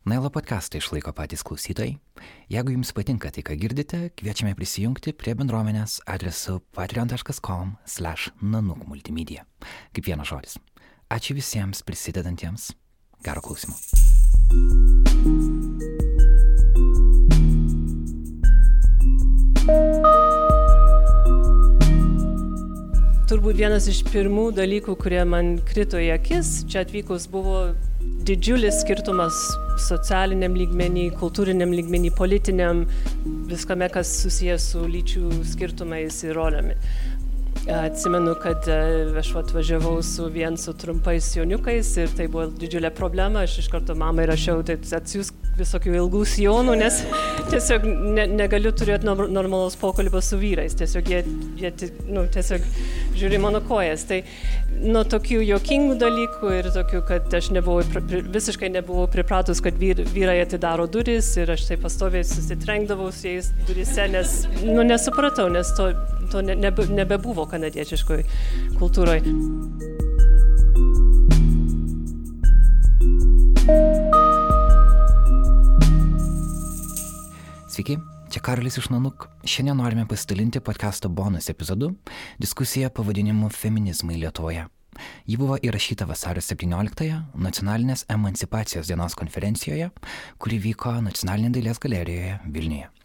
Nailo podcastą išlaiko patys klausytojai. Jeigu jums patinka tai, ką girdite, kviečiame prisijungti prie bendruomenės adresu patreon.com/nanuk multimedia. Kaip vienas žodis. Ačiū visiems prisidedantiems. Gero klausimų. Turbūt vienas iš pirmų dalykų, kurie man krito į akis čia atvykus, buvo didžiulis skirtumas socialiniam lygmenį, kultūriniam lygmenį, politiniam, viskame, kas susijęs su lyčių skirtumais ir rolėmis. Atsimenu, kad e, aš atvažiavau su vien su trumpais jauniukais ir tai buvo didžiulė problema. Aš iš karto mamai rašiau, tai atsiųsk visokių ilgų sijonų, nes tiesiog ne, negaliu turėti normalaus pokalbio su vyrais. Tiesiog jie, jie nu, tiesiog žiūri mano kojas. Tai nuo tokių jokingų dalykų ir tokių, kad aš nebuvau, visiškai nebuvau pripratus, kad vyr, vyrai atidaro duris ir aš taip pastoviai susitrenkdavau su jais durise, nes nu, nesupratau, nes to, to ne, nebe, nebebuvo kanadiečiškoj kultūroje. Sveiki, čia Karolis iš Nanuk. Šiandien norime pasidalinti podcast'o bonus epizodu - diskusija pavadinimu Feminizmai Lietuvoje. Ji buvo įrašyta vasario 17-ąją nacionalinės emancipacijos dienos konferencijoje, kuri vyko Nacionalinė dailės galerijoje Vilniuje.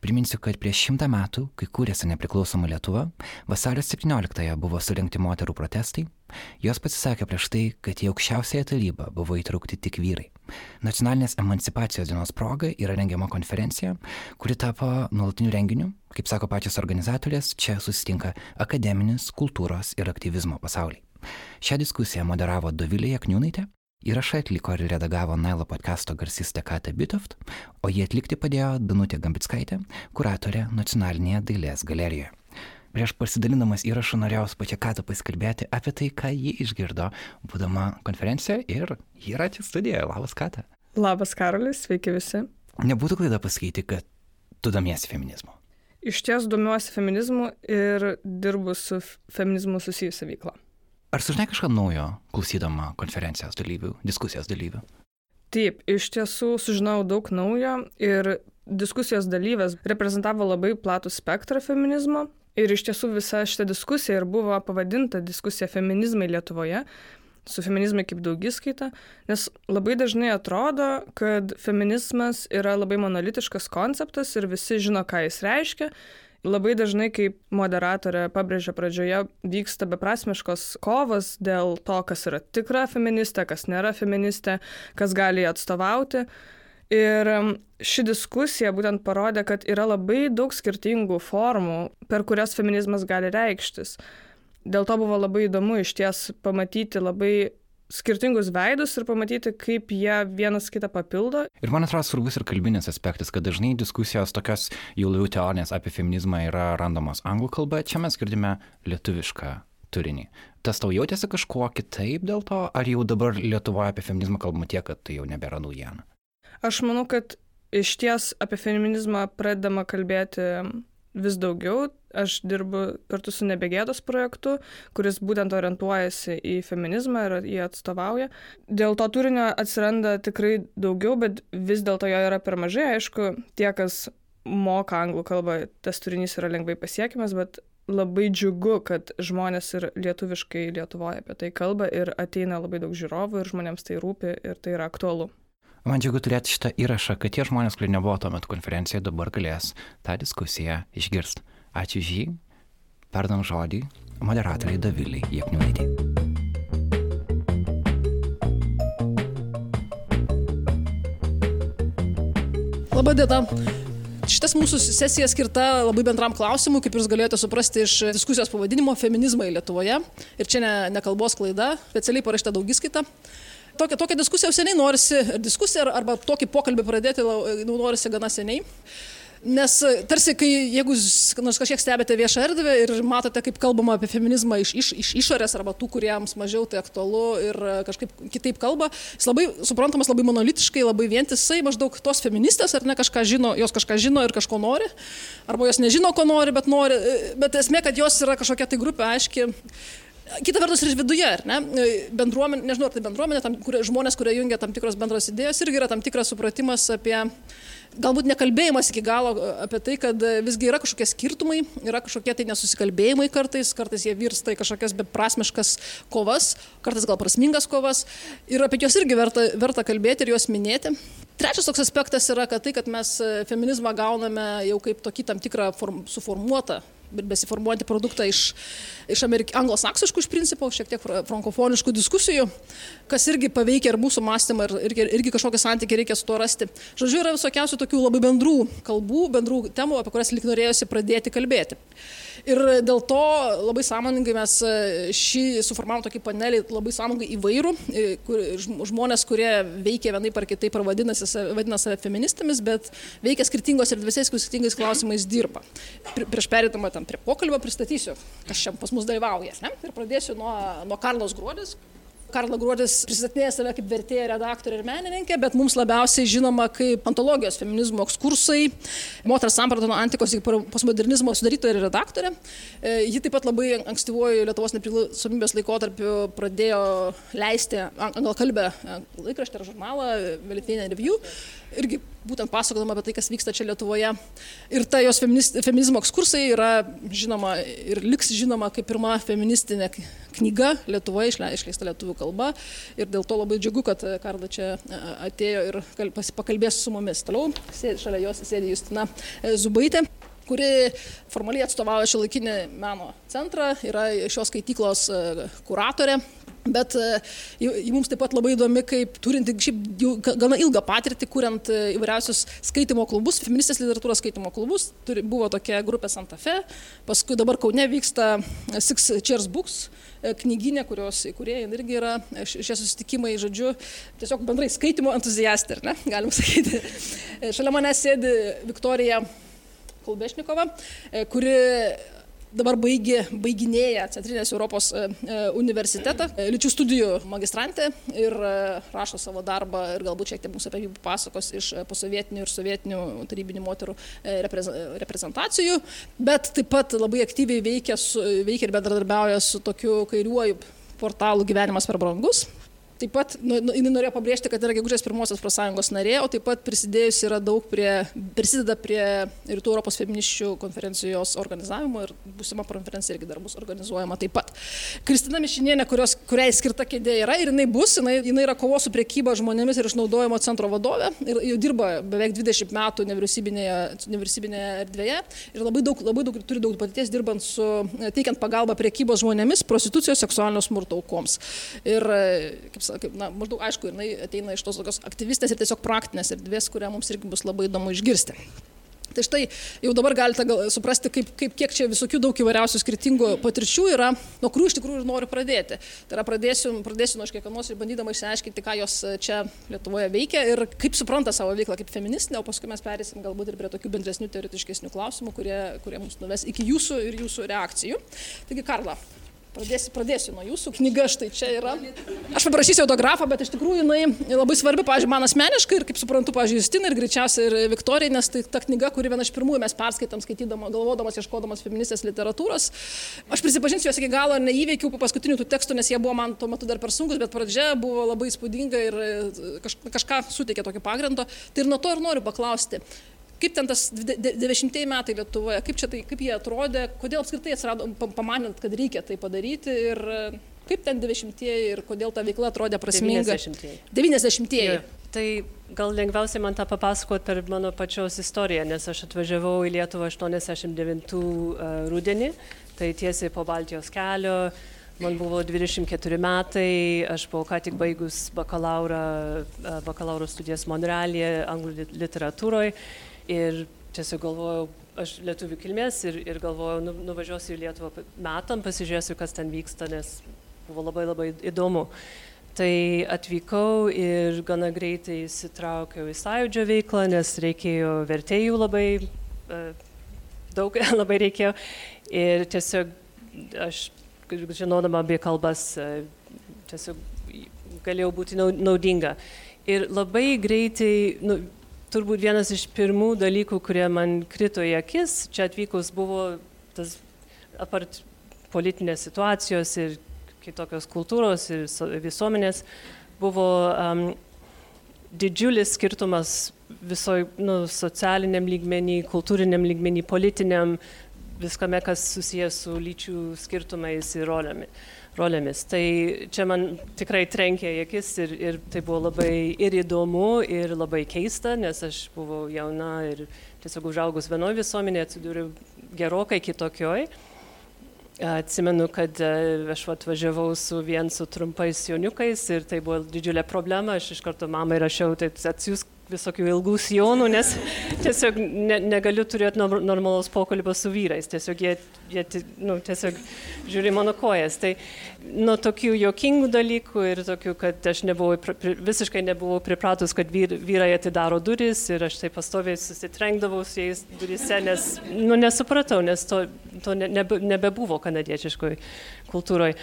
Priminsiu, kad prieš šimtą metų, kai kūrėsi nepriklausoma Lietuva, vasario 17-ąją buvo surinkti moterų protestai. Jos pasisakė prieš tai, kad į aukščiausiąją tarybą buvo įtraukti tik vyrai. Nacionalinės emancipacijos dienos proga yra rengiama konferencija, kuri tapo nuolatiniu renginiu. Kaip sako pačios organizatorės, čia susitinka akademinis, kultūros ir aktyvizmo pasauliai. Šią diskusiją moderavo Dovilė Jakniūnaitė, Įrašą atliko ir redagavo Nailo podkasto garsistė Kata Bitoft, o jį atlikti padėjo Danutė Gambitskaitė, kuratorė Nacionalinėje dailės galerijoje. Prieš pasidalinamas įrašą norėjau su pačia Kata pasikalbėti apie tai, ką ji išgirdo, būdama konferencijoje ir ji yra čia studijoje. Labas, Kata. Labas, Karolis, sveiki visi. Nebūtų klaida pasakyti, kad tu domiesi feminizmu. Iš ties domiuosi feminizmu ir dirbu su feminizmu susijusią veiklą. Ar sužinai kažką naujo, klausydama konferencijos dalyvių, diskusijos dalyvių? Taip, iš tiesų sužinojau daug naujo ir diskusijos dalyvės reprezentavo labai platų spektrą feminizmo. Ir iš tiesų visa šita diskusija ir buvo pavadinta diskusija feminizmai Lietuvoje, su feminizmai kaip daugiskaita, nes labai dažnai atrodo, kad feminizmas yra labai monolitiškas konceptas ir visi žino, ką jis reiškia labai dažnai, kaip moderatorė pabrėžė pradžioje, vyksta beprasmiškos kovos dėl to, kas yra tikra feministė, kas nėra feministė, kas gali atstovauti. Ir ši diskusija būtent parodė, kad yra labai daug skirtingų formų, per kurias feminizmas gali reikštis. Dėl to buvo labai įdomu iš ties pamatyti labai skirtingus veidus ir pamatyti, kaip jie vienas kitą papildo. Ir man atrodo svarbus ir kalbinis aspektas, kad dažnai diskusijos tokios jau labiau teorinės apie feminizmą yra randamos anglų kalba, čia mes girdime lietuvišką turinį. Tas tau jautėsi kažkuo kitaip dėl to, ar jau dabar Lietuvoje apie feminizmą kalbama tiek, kad tai jau nebėra naujiena? Aš manau, kad iš ties apie feminizmą pradedama kalbėti vis daugiau. Aš dirbu kartu su Nebegėdos projektu, kuris būtent orientuojasi į feminizmą ir jį atstovauja. Dėl to turinio atsiranda tikrai daugiau, bet vis dėlto jo yra per mažai. Aišku, tie, kas moka anglų kalbą, tas turinys yra lengvai pasiekiamas, bet labai džiugu, kad žmonės ir lietuviškai Lietuvoje apie tai kalba ir ateina labai daug žiūrovų ir žmonėms tai rūpi ir tai yra aktualu. Man džiugu turėti šitą įrašą, kad tie žmonės, kurie nebuvo tuo metu konferencijoje, dabar galės tą diskusiją išgirsti. Ačiū žy, perdam žodį moderatoriai Daviliai Jekniuaitį. Labadiena. Šitas mūsų sesija skirta labai bendram klausimui, kaip jūs galėjote suprasti iš diskusijos pavadinimo Feminizmai Lietuvoje. Ir čia ne, ne kalbos klaida, specialiai parašyta daugiskaita tokią, tokią diskusiją jau seniai norisi, diskusiją arba tokį pokalbį pradėti nu, norisi gana seniai. Nes tarsi, kai jeigu nors kažkiek stebite viešą erdvę ir matote, kaip kalbama apie feminizmą iš, iš, iš išorės arba tų, kuriems mažiau tai aktualu ir kažkaip kitaip kalba, jis labai suprantamas labai monolitiškai, labai vientisai, maždaug tos feministės ar ne kažką žino, jos kažką žino ir kažko nori, arba jos nežino, ko nori, bet nori, bet esmė, kad jos yra kažkokia tai grupė aiški Kita vertus ir viduje, ar ne? Bendruomenė, nežinau, ar tai bendruomenė, tam, kur, žmonės, kurie jungia tam tikros bendros idėjos, irgi yra tam tikras supratimas apie galbūt nekalbėjimas iki galo apie tai, kad visgi yra kažkokie skirtumai, yra kažkokie tai nesusikalbėjimai kartais, kartais jie virsta į kažkokias beprasmiškas kovas, kartais gal prasmingas kovas ir apie juos irgi verta, verta kalbėti ir juos minėti. Trečias toks aspektas yra, kad tai, kad mes feminizmą gauname jau kaip tokį tam tikrą form, suformuotą besiformuojantį produktą iš, iš amerik... anglosaksiškų iš principo, šiek tiek frankofoniškų diskusijų, kas irgi paveikia ir mūsų mąstymą, ir irgi, irgi kažkokį santykį reikia su tuo rasti. Žodžiu, yra visokiausių tokių labai bendrų kalbų, bendrų temų, apie kurias lik norėjosi pradėti kalbėti. Ir dėl to labai sąmoningai mes e, šį suformavom tokį panelį labai sąmoningai įvairų, e, kur, žmonės, kurie veikia vienai par kitaip ir vadinasi, vadina save feministėmis, bet veikia skirtingos ir dviesiais skirtingais klausimais dirba. Prieš perėtumą tam prie pokalbio pristatysiu, kas čia pas mus dalyvauja. Ne? Ir pradėsiu nuo, nuo Karlos Gruodis, Karla Gruodis pristatinėja save kaip vertėja, redaktorė ir menininkė, bet mums labiausiai žinoma kaip antologijos feminizmo ekskursai, moters samprata nuo antikos iki postmodernizmo sudarytoja ir redaktorė. E, ji taip pat labai ankstyvuoju Lietuvos nepriklausomybės laikotarpiu pradėjo leisti anglkalbę e, laikraštį ar žurnalą Velitvienė Review irgi būtent pasakodama apie tai, kas vyksta čia Lietuvoje. Ir ta jos feminizmo ekskursai yra žinoma ir liks žinoma kaip pirma feministinė knyga Lietuvoje išleista lietuvių kalba. Ir dėl to labai džiugu, kad Karla čia atėjo ir pakalbės su mumis. Toliau šalia jos sėdi Justina e, Zubaitė kuri formaliai atstovauja šiuolaikinį meno centrą, yra šios skaityklos e, kuratorė, Bet e, ji mums taip pat labai įdomi, kaip turinti šiaip jau gana ilgą patirtį, kuriant e, įvairiausius skaitimo klubus, feministės literatūros skaitimo klubus. Turi, buvo tokia grupė Santa Fe, paskui dabar Kaune vyksta Six Chairs Books e, knyginė, kurios įkūrėjai irgi yra šie susitikimai, žodžiu, tiesiog bendrai skaitimo entuziastė, ne, galim sakyti. Šalia manęs sėdi Viktorija Kulbešnikova, kuri dabar baigi, baiginėja Centrinės Europos e, e, universitetą, e, lyčių studijų magistrantė ir rašo savo darbą ir galbūt šiek tiek mums apie jį pasakos iš posovietinių ir sovietinių tarybinių moterų reprezentacijų, bet taip pat labai aktyviai veikia, su, veikia ir bendradarbiauja su tokiu kairiuoju portalu gyvenimas per brangus, Taip pat nu, nu, jinai norėjo pabrėžti, kad yra gegužės pirmosios profsąjungos narė, o taip pat prisidėjus yra daug prie, prisideda prie Rytų Europos feministių konferencijos organizavimo ir būsima konferencija irgi dar bus organizuojama taip pat. Kristina Mišinienė, kurios, kuriai skirta kėdė yra ir jinai bus, jinai, jinai yra kovos su priekyba žmonėmis ir išnaudojimo centro vadovė ir jau dirba beveik 20 metų nevyriausybinėje, nevyriausybinėje erdvėje ir labai daug, labai daug turi daug patirties dirbant su, teikiant pagalbą priekybos žmonėmis, prostitucijos, seksualinio smurto aukoms. Ir, kaip kaip, na, maždaug aišku, jinai ateina iš tos tokios aktyvistės ir tiesiog praktinės erdvės, kurią mums irgi bus labai įdomu išgirsti. Tai štai jau dabar galite gal, suprasti, kaip, kaip, kiek čia visokių daug įvairiausių skirtingų patirčių yra, nuo kurių iš tikrųjų ir noriu pradėti. Tai yra pradėsiu, pradėsiu nuo kiekvienos ir bandydama išsiaiškinti, ką jos čia Lietuvoje veikia ir kaip supranta savo veiklą kaip feministinė, o paskui mes perėsim galbūt ir prie tokių bendresnių, teoretiškesnių klausimų, kurie, kurie mums nuves iki jūsų ir jūsų reakcijų. Taigi, Karla, Pradėsiu, pradėsiu nuo jūsų. Knyga štai čia yra. Aš paprašysiu autografą, bet iš tikrųjų jinai labai svarbi, pažiūrėjau, man asmeniškai ir kaip suprantu, pažiūrėjau, Justinai ir greičiausiai ir Viktorijai, nes tai ta knyga, kuri viena iš pirmųjų mes perskaitom, skaitydama, galvodamas, ieškodamas feministės literatūros. Aš prisipažinsiu, jos iki galo neįveikiau po paskutinių tų tekstų, nes jie buvo man tuo metu dar per sunkus, bet pradžia buvo labai įspūdinga ir kaž, kažką suteikė tokio pagrindo. Tai ir nuo to ir noriu paklausti. Kaip ten tas 90-ieji metai Lietuvoje, kaip, čia tai, kaip jie atrodė, kodėl apskritai atsirado, pamanėt, kad reikia tai padaryti ir kaip ten 90-ieji ir kodėl ta veikla atrodė prasminga. 90-ieji. 90-ieji. Tai gal lengviausiai man tą papasakot per mano pačios istoriją, nes aš atvažiavau į Lietuvą 89 rudenį, tai tiesiai po Baltijos kelio. Man buvo 24 metai, aš buvau ką tik baigus bakalauro, bakalauro studijas Monrealėje, anglų literatūroje Ir tiesiog galvojau, aš lietuvių kilmės ir, ir galvojau, nu, nuvažiuosiu į Lietuvą metam, pasižiūrėsiu, kas ten vyksta, nes buvo labai labai įdomu. Tai atvykau ir gana greitai įsitraukiau į sąjūdžio veiklą, nes reikėjo vertėjų labai, e, daug labai reikėjo. Ir tiesiog aš, žinodama apie kalbas, e, tiesiog galėjau būti naudinga. Ir labai greitai, nu, turbūt vienas iš pirmų dalykų, kurie man krito į akis čia atvykus, buvo tas apart politinės situacijos ir kitokios kultūros ir visuomenės, buvo um, didžiulis skirtumas visoje nu, socialiniam lygmenį, kultūriniam lygmenį, politiniam, viskame, kas susijęs su lyčių skirtumais ir rolėmis. Rolėmis. Tai čia man tikrai trenkė akis ir, ir tai buvo labai ir įdomu, ir labai keista, nes aš buvau jauna ir tiesiog užaugus vienoje visuomenėje atsidūriau gerokai kitokioj. Atsimenu, kad e, aš atvažiavau su vien su trumpais jauniukais ir tai buvo didžiulė problema. Aš iš karto mamai rašiau, tai atsiųsk visokių ilgų sijonų, nes tiesiog ne, negaliu turėti normalaus pokalbio su vyrais, tiesiog jie, jie nu, tiesiog žiūri mano kojas. Tai nuo tokių jokingų dalykų ir tokių, kad aš nebuvau, visiškai nebuvau pripratus, kad vyr, vyrai atidaro duris ir aš tai pastoviai susitrenkdavau su jais durise, nes nu, nesupratau, nes to, to nebe, nebebuvo kanadiečiškoje kultūroje.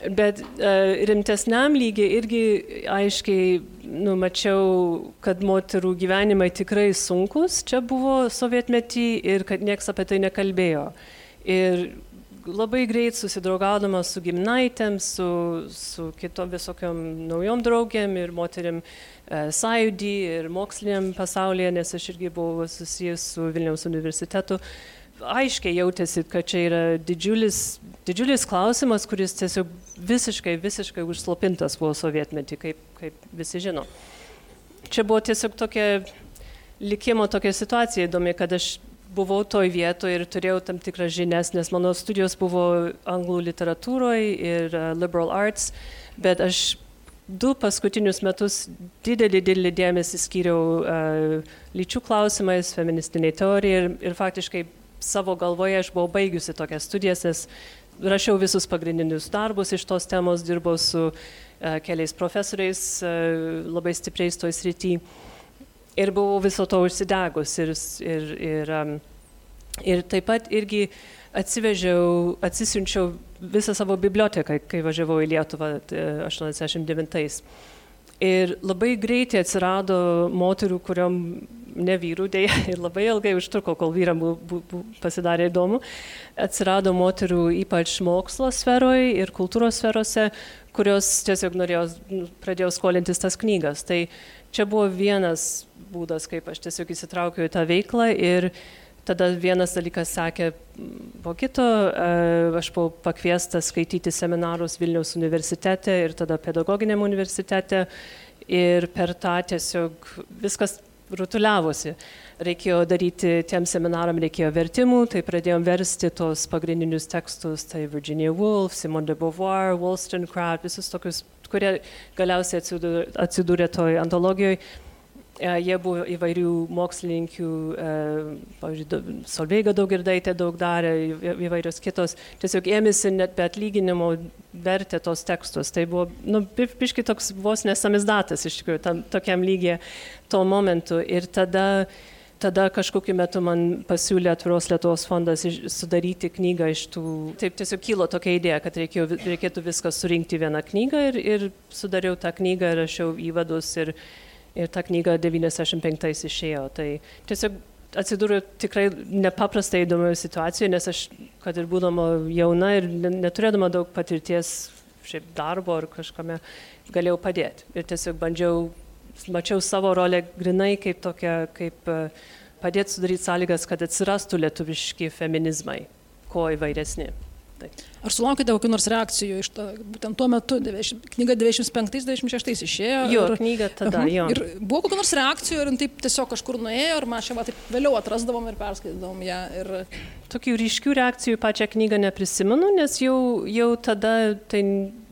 Bet uh, rimtesniam lygiai irgi aiškiai numačiau, kad moterų gyvenimai tikrai sunkus čia buvo sovietmetį ir kad niekas apie tai nekalbėjo. Ir labai greit susidraugaudama su gimnaitėm, su, su kitom visokiom naujom draugėm ir moteriam uh, sąjūdį ir moksliniam pasaulyje, nes aš irgi buvau susijęs su Vilniaus universitetu. Aiškiai jautėsi, kad čia yra didžiulis, didžiulis klausimas, kuris tiesiog visiškai, visiškai užslopintas buvo sovietmetį, kaip, kaip visi žino. Čia buvo tiesiog tokia likimo tokia situacija įdomi, kad aš buvau toj vietoje ir turėjau tam tikras žinias, nes mano studijos buvo anglų literatūroje ir uh, liberal arts, bet aš du paskutinius metus didelį, didelį dėmesį skyriau uh, lyčių klausimais, feministiniai teorijai ir, ir faktiškai savo galvoje aš buvau baigusi tokias studijas, nes rašiau visus pagrindinius darbus iš tos temos, dirbau su uh, keliais profesoriais uh, labai stipriais toj srity ir buvau viso to užsidegus ir, ir, ir, ir taip pat irgi atsivežiau, atsisiunčiau visą savo biblioteką, kai važiavau į Lietuvą 89. Ir labai greitai atsirado moterų, kuriuom ne vyrų dėja ir labai ilgai užtruko, kol vyram pasidarė įdomu. Atsirado moterų ypač mokslo sferoje ir kultūros sferose, kurios tiesiog norėjo, nu, pradėjo skolintis tas knygas. Tai čia buvo vienas būdas, kaip aš tiesiog įsitraukiau į tą veiklą ir tada vienas dalykas sakė po kito, e, aš buvau pakviestas skaityti seminarus Vilniaus universitete ir tada pedagoginiam universitete ir per tą tiesiog viskas rutuliavosi. Reikėjo daryti tiem seminaram, reikėjo vertimų, tai pradėjom versti tos pagrindinius tekstus, tai Virginia Woolf, Simone de Beauvoir, Wollstonecraft, visus tokius, kurie galiausiai atsidūrė, atsidūrė toj antologijoje jie buvo įvairių mokslininkių, e, pavyzdžiui, Solveiga Daugirdaitė daug darė, įvairios kitos, tiesiog ėmėsi net be atlyginimo vertė tos tekstus. Tai buvo, nu, piškai toks vos nesamizdatas iš tikrųjų, tam, tokiam lygiai tuo momentu. Ir tada tada kažkokiu metu man pasiūlė atviros Lietuvos fondas sudaryti knygą iš tų, taip tiesiog kilo tokia idėja, kad reikėjo, reikėtų viską surinkti vieną knygą ir, ir sudariau tą knygą, rašiau įvadus ir, ir ta knyga 95 išėjo. Tai tiesiog atsidūriau tikrai nepaprastai įdomioje situacijoje, nes aš, kad ir būdama jauna ir neturėdama daug patirties šiaip darbo ar kažkame, galėjau padėti. Ir tiesiog bandžiau, mačiau savo rolę grinai kaip tokia, kaip e, padėti sudaryti sąlygas, kad atsirastų lietuviški feminizmai, kuo įvairesni. Tai. Ar sulaukite kokių nors reakcijų iš to, būtent tuo metu, 90, knyga 95-96 išėjo? Jo, ir, knyga tada, uh -huh. jo. Ir buvo kokių nors reakcijų, ar taip tiesiog kažkur nuėjo, ar mes čia va, taip vėliau atrasdavom ir perskaitydavom ją. Ir... Tokių ryškių reakcijų pačią knygą neprisimenu, nes jau, jau tada tai,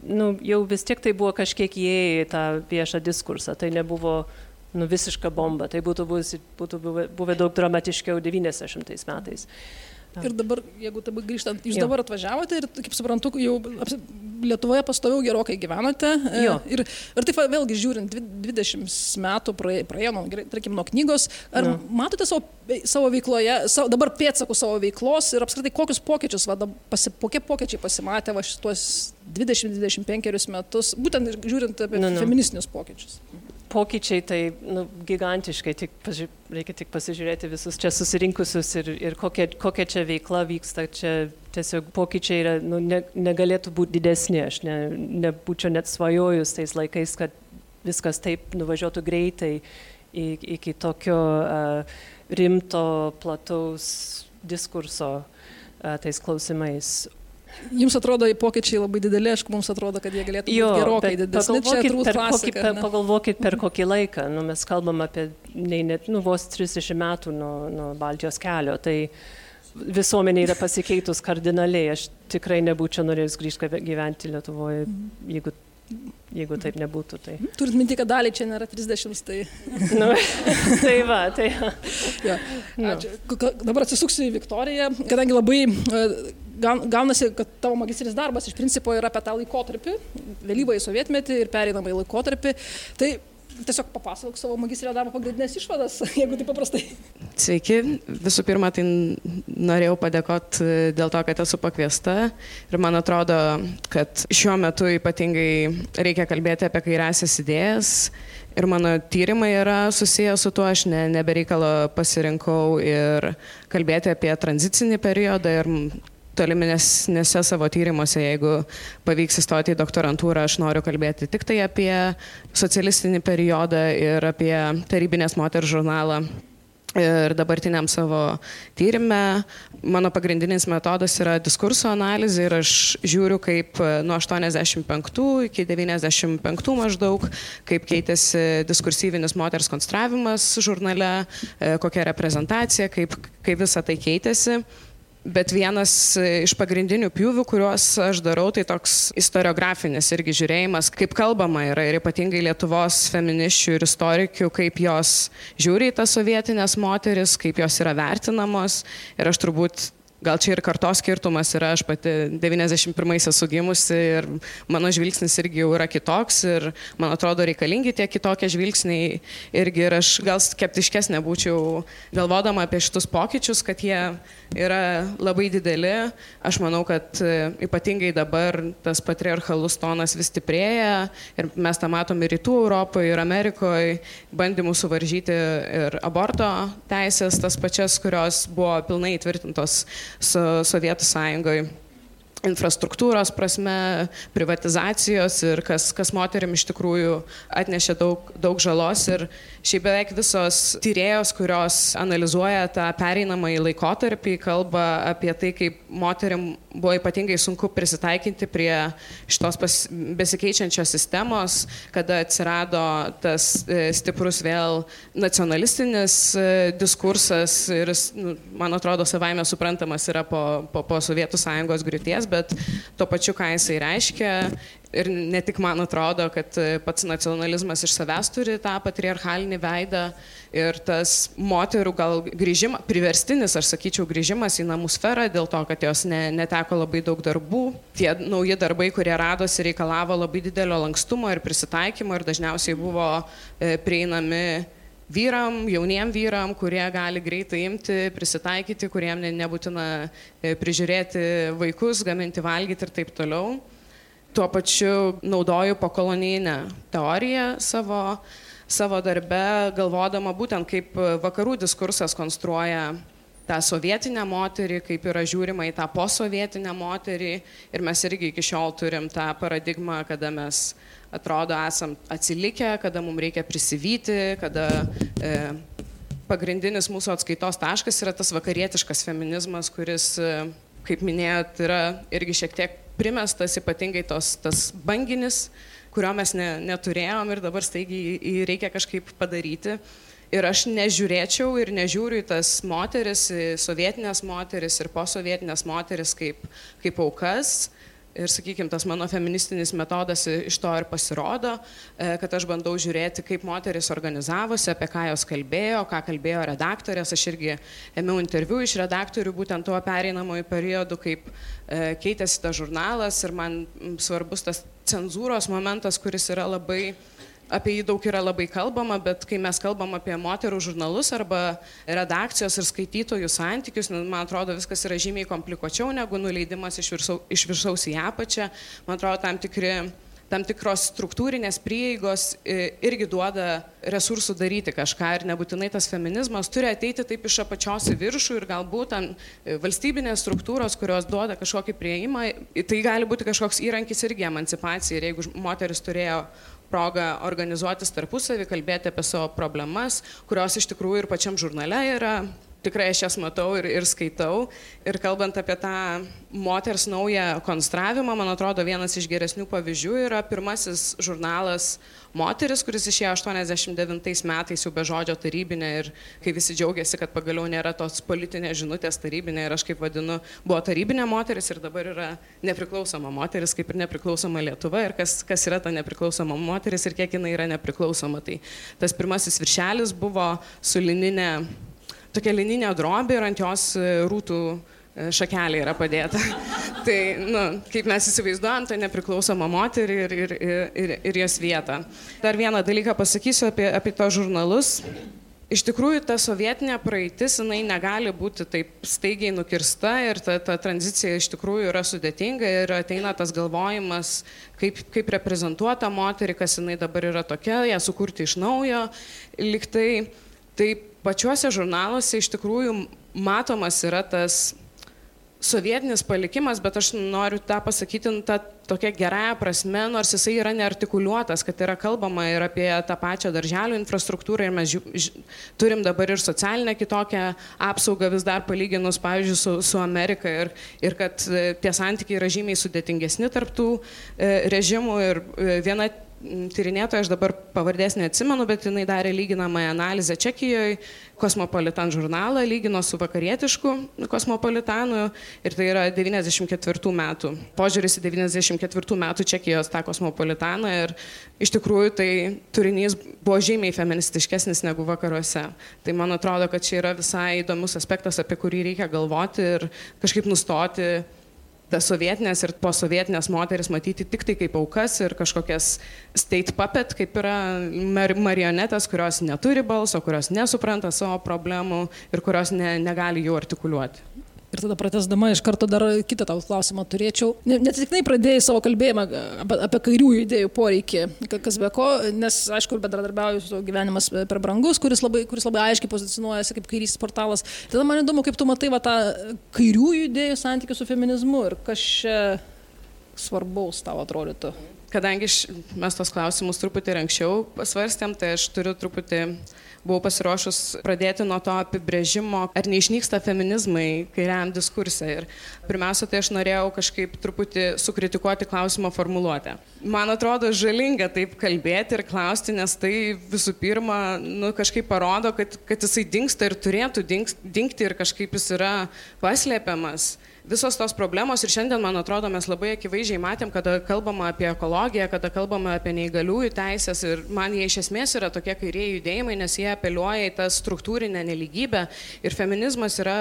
nu, jau vis tiek tai buvo kažkiek įėję į tą viešą diskursą, tai nebuvo nu, visiška bomba, tai būtų, buvę, būtų buvę, buvę daug dramatiškiau 90 metais. Ir dabar, jeigu taip grįžtant, jūs jo. dabar atvažiavote ir, kaip suprantu, jau Lietuvoje pastoviau gerokai gyvenote. E, jo. Ir, ir taip vėlgi žiūrint, 20 metų praėjo, praėjo nu, tarkim, nuo knygos. Ar jo. matote savo savo veikloje, savo, dabar pėdsakų savo veiklos ir apskritai kokius pokyčius, va, pasi, kokie pokyčiai pasimatė va šitos 20-25 metus, būtent žiūrint apie nu, nu. feministinius pokyčius pokyčiai tai nu, gigantiškai, tik, paži reikia tik pasižiūrėti visus čia susirinkusius ir, ir kokia, kokia čia veikla vyksta. Čia tiesiog pokyčiai yra, nu, ne, negalėtų būti didesni. Aš ne, nebūčiau net svajojus tais laikais, kad viskas taip nuvažiuotų greitai iki tokio uh, rimto, plataus diskurso uh, tais klausimais. Jums atrodo, pokyčiai labai dideli, aišku, mums atrodo, kad jie galėtų jo, būti gerokai didesni. Pagalvokit, per kokį, per, pagalvokit per kokį laiką. Nu, mes kalbam apie nei, net, nu, vos 30 metų nuo, nuo Baltijos kelio. Tai visuomenė yra pasikeitus kardinaliai. Aš tikrai nebūčiau norėjus grįžti gyventi Lietuvoje, jeigu jeigu taip nebūtų. Tai. Turit minti, kad dalį čia nėra 30, tai... nu, tai va, tai... ja. no. Dabar atsisuksiu į Viktoriją, kadangi labai gaunasi, kad tavo magistrinis darbas iš principo yra apie tą laikotarpį, vėlyvąjį sovietmetį ir pereinamąjį laikotarpį. Tai tiesiog papasakok savo magistrinio darbo pagrindinės išvadas, jeigu tai paprastai. Sveiki, visų pirma, tai norėjau padėkoti e, dėl to, kad esu pakviesta ir man atrodo, kad šiuo metu ypatingai reikia kalbėti apie kairiasias idėjas ir mano tyrimai yra susiję su tuo, aš ne, nebereikalo pasirinkau ir kalbėti apie tranzicinį periodą ir tolimesnėse savo tyrimuose, jeigu pavyks įstoti į doktorantūrą, aš noriu kalbėti tik tai apie socialistinį periodą ir apie tarybinės moterų žurnalą. Ir dabartiniam savo tyrimę mano pagrindinis metodas yra diskurso analizė ir aš žiūriu, kaip nuo 85 iki 95 maždaug, kaip keitėsi diskursyvinis moters konstravimas žurnale, e, kokia reprezentacija, kaip, kaip visa tai keitėsi. Bet vienas iš pagrindinių pjūvių, kuriuos aš darau, tai toks istoriografinis irgi žiūrėjimas, kaip kalbama yra ir ypatingai Lietuvos feminiščių ir istorikių, kaip jos žiūri į tas sovietinės moteris, kaip jos yra vertinamos. Ir aš turbūt gal čia ir kartos skirtumas yra, aš pati 91-aisiais esu gimusi ir mano žvilgsnis irgi jau yra kitoks ir man atrodo reikalingi tie kitokie žvilgsniai irgi ir aš gal skeptiškesnė būčiau galvodama apie šitus pokyčius, kad jie yra labai dideli. Aš manau, kad e, ypatingai dabar tas patriarchalus tonas vis stiprėja ir mes tą matom ir rytų Europoje, ir Amerikoje, bandymų suvaržyti ir aborto teisės, tas pačias, kurios buvo pilnai įtvirtintos su Sovietų sąjungoje infrastruktūros prasme, privatizacijos ir kas, kas moterim iš tikrųjų atnešė daug, daug žalos. Ir šiaip beveik visos tyrėjos, kurios analizuoja tą pereinamąjį laikotarpį, kalba apie tai, kaip moterim buvo ypatingai sunku prisitaikinti prie šitos pas, besikeičiančios sistemos, kada atsirado tas e, stiprus vėl nacionalistinis e, diskursas ir, nu, man atrodo, savaime suprantamas yra po, po, po Sovietų sąjungos griūties, bet tuo pačiu, ką jisai reiškia. Ir ne tik man atrodo, kad pats nacionalizmas iš savęs turi tą patriarchalinį veidą ir tas moterų gal grįžimas, priverstinis, aš sakyčiau, grįžimas į namų sferą dėl to, kad jos ne, neteko labai daug darbų. Tie nauji darbai, kurie radosi, reikalavo labai didelio lankstumo ir prisitaikymo ir dažniausiai buvo e, prieinami vyram, jauniem vyram, kurie gali greitai imti, prisitaikyti, kuriem ne, nebūtina e, prižiūrėti vaikus, gaminti valgyti ir taip toliau. Tuo pačiu naudoju pokolonijinę teoriją savo, savo darbe, galvodama būtent kaip vakarų diskursas konstruoja tą sovietinę moterį, kaip yra žiūrima į tą posovietinę moterį. Ir mes irgi iki šiol turim tą paradigmą, kada mes atrodo esam atsilikę, kada mums reikia prisivyti, kada e, pagrindinis mūsų atskaitos taškas yra tas vakarietiškas feminizmas, kuris, e, kaip minėjot, yra irgi šiek tiek primestas, ypatingai tos, tas banginis, kurio mes ne, neturėjom ir dabar staigiai jį reikia kažkaip padaryti. Ir aš nežiūrėčiau ir nežiūriu į tas moteris, į sovietinės moteris ir posovietinės moteris kaip, kaip aukas, Ir, sakykime, tas mano feministinis metodas iš to ir pasirodo, e, kad aš bandau žiūrėti, kaip moteris organizavosi, apie ką jos kalbėjo, ką kalbėjo redaktorės. Aš irgi ėmiau interviu iš redaktorių būtent tuo pereinamojų periodu, kaip e, keitėsi tas žurnalas ir man svarbus tas cenzūros momentas, kuris yra labai apie jį daug yra labai kalbama, bet kai mes kalbam apie moterų žurnalus arba redakcijos ir skaitytojų santykius, man atrodo, viskas yra žymiai komplikuočiau negu nuleidimas iš viršaus, iš viršaus į apačią. Man atrodo, tam tikri tam tikros struktūrinės prieigos e, irgi duoda resursų daryti kažką ir nebūtinai tas feminizmas turi ateiti taip iš apačios į viršų ir galbūt e, valstybinės struktūros, kurios duoda kažkokį prieimą, tai gali būti kažkoks įrankis irgi emancipacijai ir jeigu moteris turėjo progą organizuotis tarpusavį, kalbėti apie savo problemas, kurios iš tikrųjų ir pačiam žurnale yra tikrai aš jas matau ir, ir skaitau. Ir kalbant apie tą moters naują konstravimą, man atrodo, vienas iš geresnių pavyzdžių yra pirmasis žurnalas Moteris, kuris išėjo 89 metais jau be žodžio tarybinė ir kai visi džiaugiasi, kad pagaliau nėra tos politinės žinutės tarybinė ir aš kaip vadinu, buvo tarybinė moteris ir dabar yra nepriklausoma moteris, kaip ir nepriklausoma Lietuva ir kas, kas yra ta nepriklausoma moteris ir kiek jinai yra nepriklausoma. Tai tas pirmasis viršelis buvo su lininė tokia lininė drobė ir ant jos e, rūtų e, šakelė yra padėta. tai, nu, kaip mes įsivaizduojam, tai nepriklausoma moterį ir, ir, ir, ir jos vietą. Dar vieną dalyką pasakysiu apie, apie tos žurnalus. Iš tikrųjų, ta sovietinė praeitis, jinai negali būti taip staigiai nukirsta ir ta, ta tranzicija iš tikrųjų yra sudėtinga ir ateina tas galvojimas, kaip, kaip reprezentuota moterį, kas jinai dabar yra tokia, ją sukurti iš naujo. Liktai taip pačiuose žurnaluose iš tikrųjų matomas yra tas sovietinis palikimas, bet aš noriu tą pasakyti nu, tą tokia gerąją prasme, nors jisai yra neartikuliuotas, kad yra kalbama ir apie tą pačią darželių infrastruktūrą ir mes turim dabar ir socialinę kitokią apsaugą vis dar palyginus, pavyzdžiui, su, su Amerika ir, ir kad e, tie santykiai yra žymiai sudėtingesni tarptų e, režimų ir e, viena tyrinėtoja, aš dabar pavardės neatsimenu, bet jinai darė lyginamąją analizę Čekijoje, Kosmopolitan žurnalą lygino su vakarietišku Kosmopolitanu ir tai yra 94 metų. Požiūris į 94 metų Čekijos tą Kosmopolitaną ir iš tikrųjų tai turinys buvo žymiai feministiškesnis negu vakaruose. Tai man atrodo, kad čia yra visai įdomus aspektas, apie kurį reikia galvoti ir kažkaip nustoti tas sovietinės ir posovietinės moteris matyti tik tai kaip aukas ir kažkokias state puppet, kaip yra mar marionetės, kurios neturi balso, kurios nesupranta savo problemų ir kurios ne, negali jų artikuliuoti. Ir tada pratesdama iš karto dar kitą tau klausimą turėčiau. Netiknai pradėjai savo kalbėjimą apie, apie kairiųjų idėjų poreikį, kas be ko, nes, aišku, bendradarbiauju su gyvenimas per brangus, kuris labai, kuris labai aiškiai pozicionuojasi kaip kairysis portalas. Tada man įdomu, kaip tu matai va, tą kairiųjų idėjų santykių su feminizmu ir kas čia svarbaus tau atrodytų. Kadangi mes tos klausimus truputį anksčiau pasvarstėm, tai aš turiu truputį buvau pasiruošus pradėti nuo to apibrėžimo, ar neišnyksta feminizmai kairiam diskursė. Ir pirmiausia, tai aš norėjau kažkaip truputį sukritikuoti klausimo formuluotę. Man atrodo žalinga taip kalbėti ir klausti, nes tai visų pirma, nu, kažkaip parodo, kad, kad jisai dinksta ir turėtų dinkti ir kažkaip jis yra paslėpiamas visos tos problemos ir šiandien, man atrodo, mes labai akivaizdžiai matėm, kada kalbama apie ekologiją, kada kalbama apie neįgaliųjų teisės ir man jie iš esmės yra tokie kairieji judėjimai, nes jie apeliuoja į tą struktūrinę neligybę ir feminizmas yra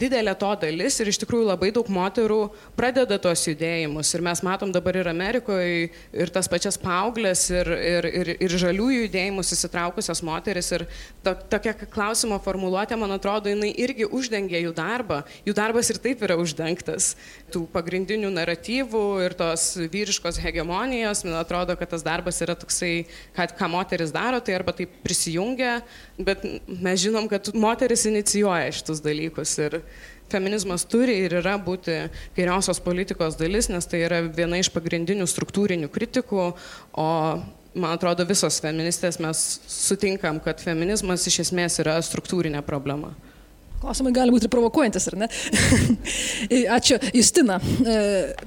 didelė to dalis ir iš tikrųjų labai daug moterų pradeda tos judėjimus ir mes matom dabar ir Amerikoje ir tas pačias paauglės ir, ir, ir, ir žaliųjų judėjimus įsitraukusios moteris ir to, tokia klausimo formuluotė, man atrodo, jinai irgi uždengia jų darbą. Jų darbas ir taip yra uždengtas uždengtas tų pagrindinių naratyvų ir tos vyriškos hegemonijos. Man atrodo, kad tas darbas yra toksai, kad ką moteris daro, tai arba tai prisijungia, bet mes žinom, kad moteris inicijuoja šitus dalykus. Ir feminizmas turi ir yra būti kairiosios politikos dalis, nes tai yra viena iš pagrindinių struktūrinių kritikų, o man atrodo visos feministės mes sutinkam, kad feminizmas iš esmės yra struktūrinė problema. Klausimai gali būti ir provokuojantis, ar ne? Ačiū, Justina. E,